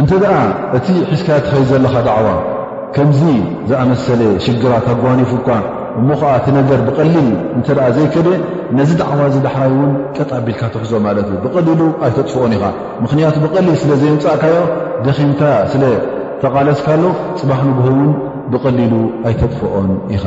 እንተ ደኣ እቲ ሒዝካ ትኸይድ ዘለኻ ዳዕዋ ከምዚ ዝኣመሰለ ሽግራት ኣጓኒፉ እኳ እሞ ከዓ እቲ ነገር ብቐሊል እንተ ዘይከደ ነዚ ዳዕዋ እዚ ዳሕራይ እውን ቀጥ ኣቢልካ ትሕዞ ማለት እዩ ብቐሊሉ ኣይተጥፍኦን ኢኻ ምኽንያቱ ብቐሊል ስለ ዘየምፃእካዮ ደኺምካ ስለ ተቓለስካሉ ፅባሕ ንግሆ እውን ብቐሊሉ ኣይተጥፍኦን ኢኻ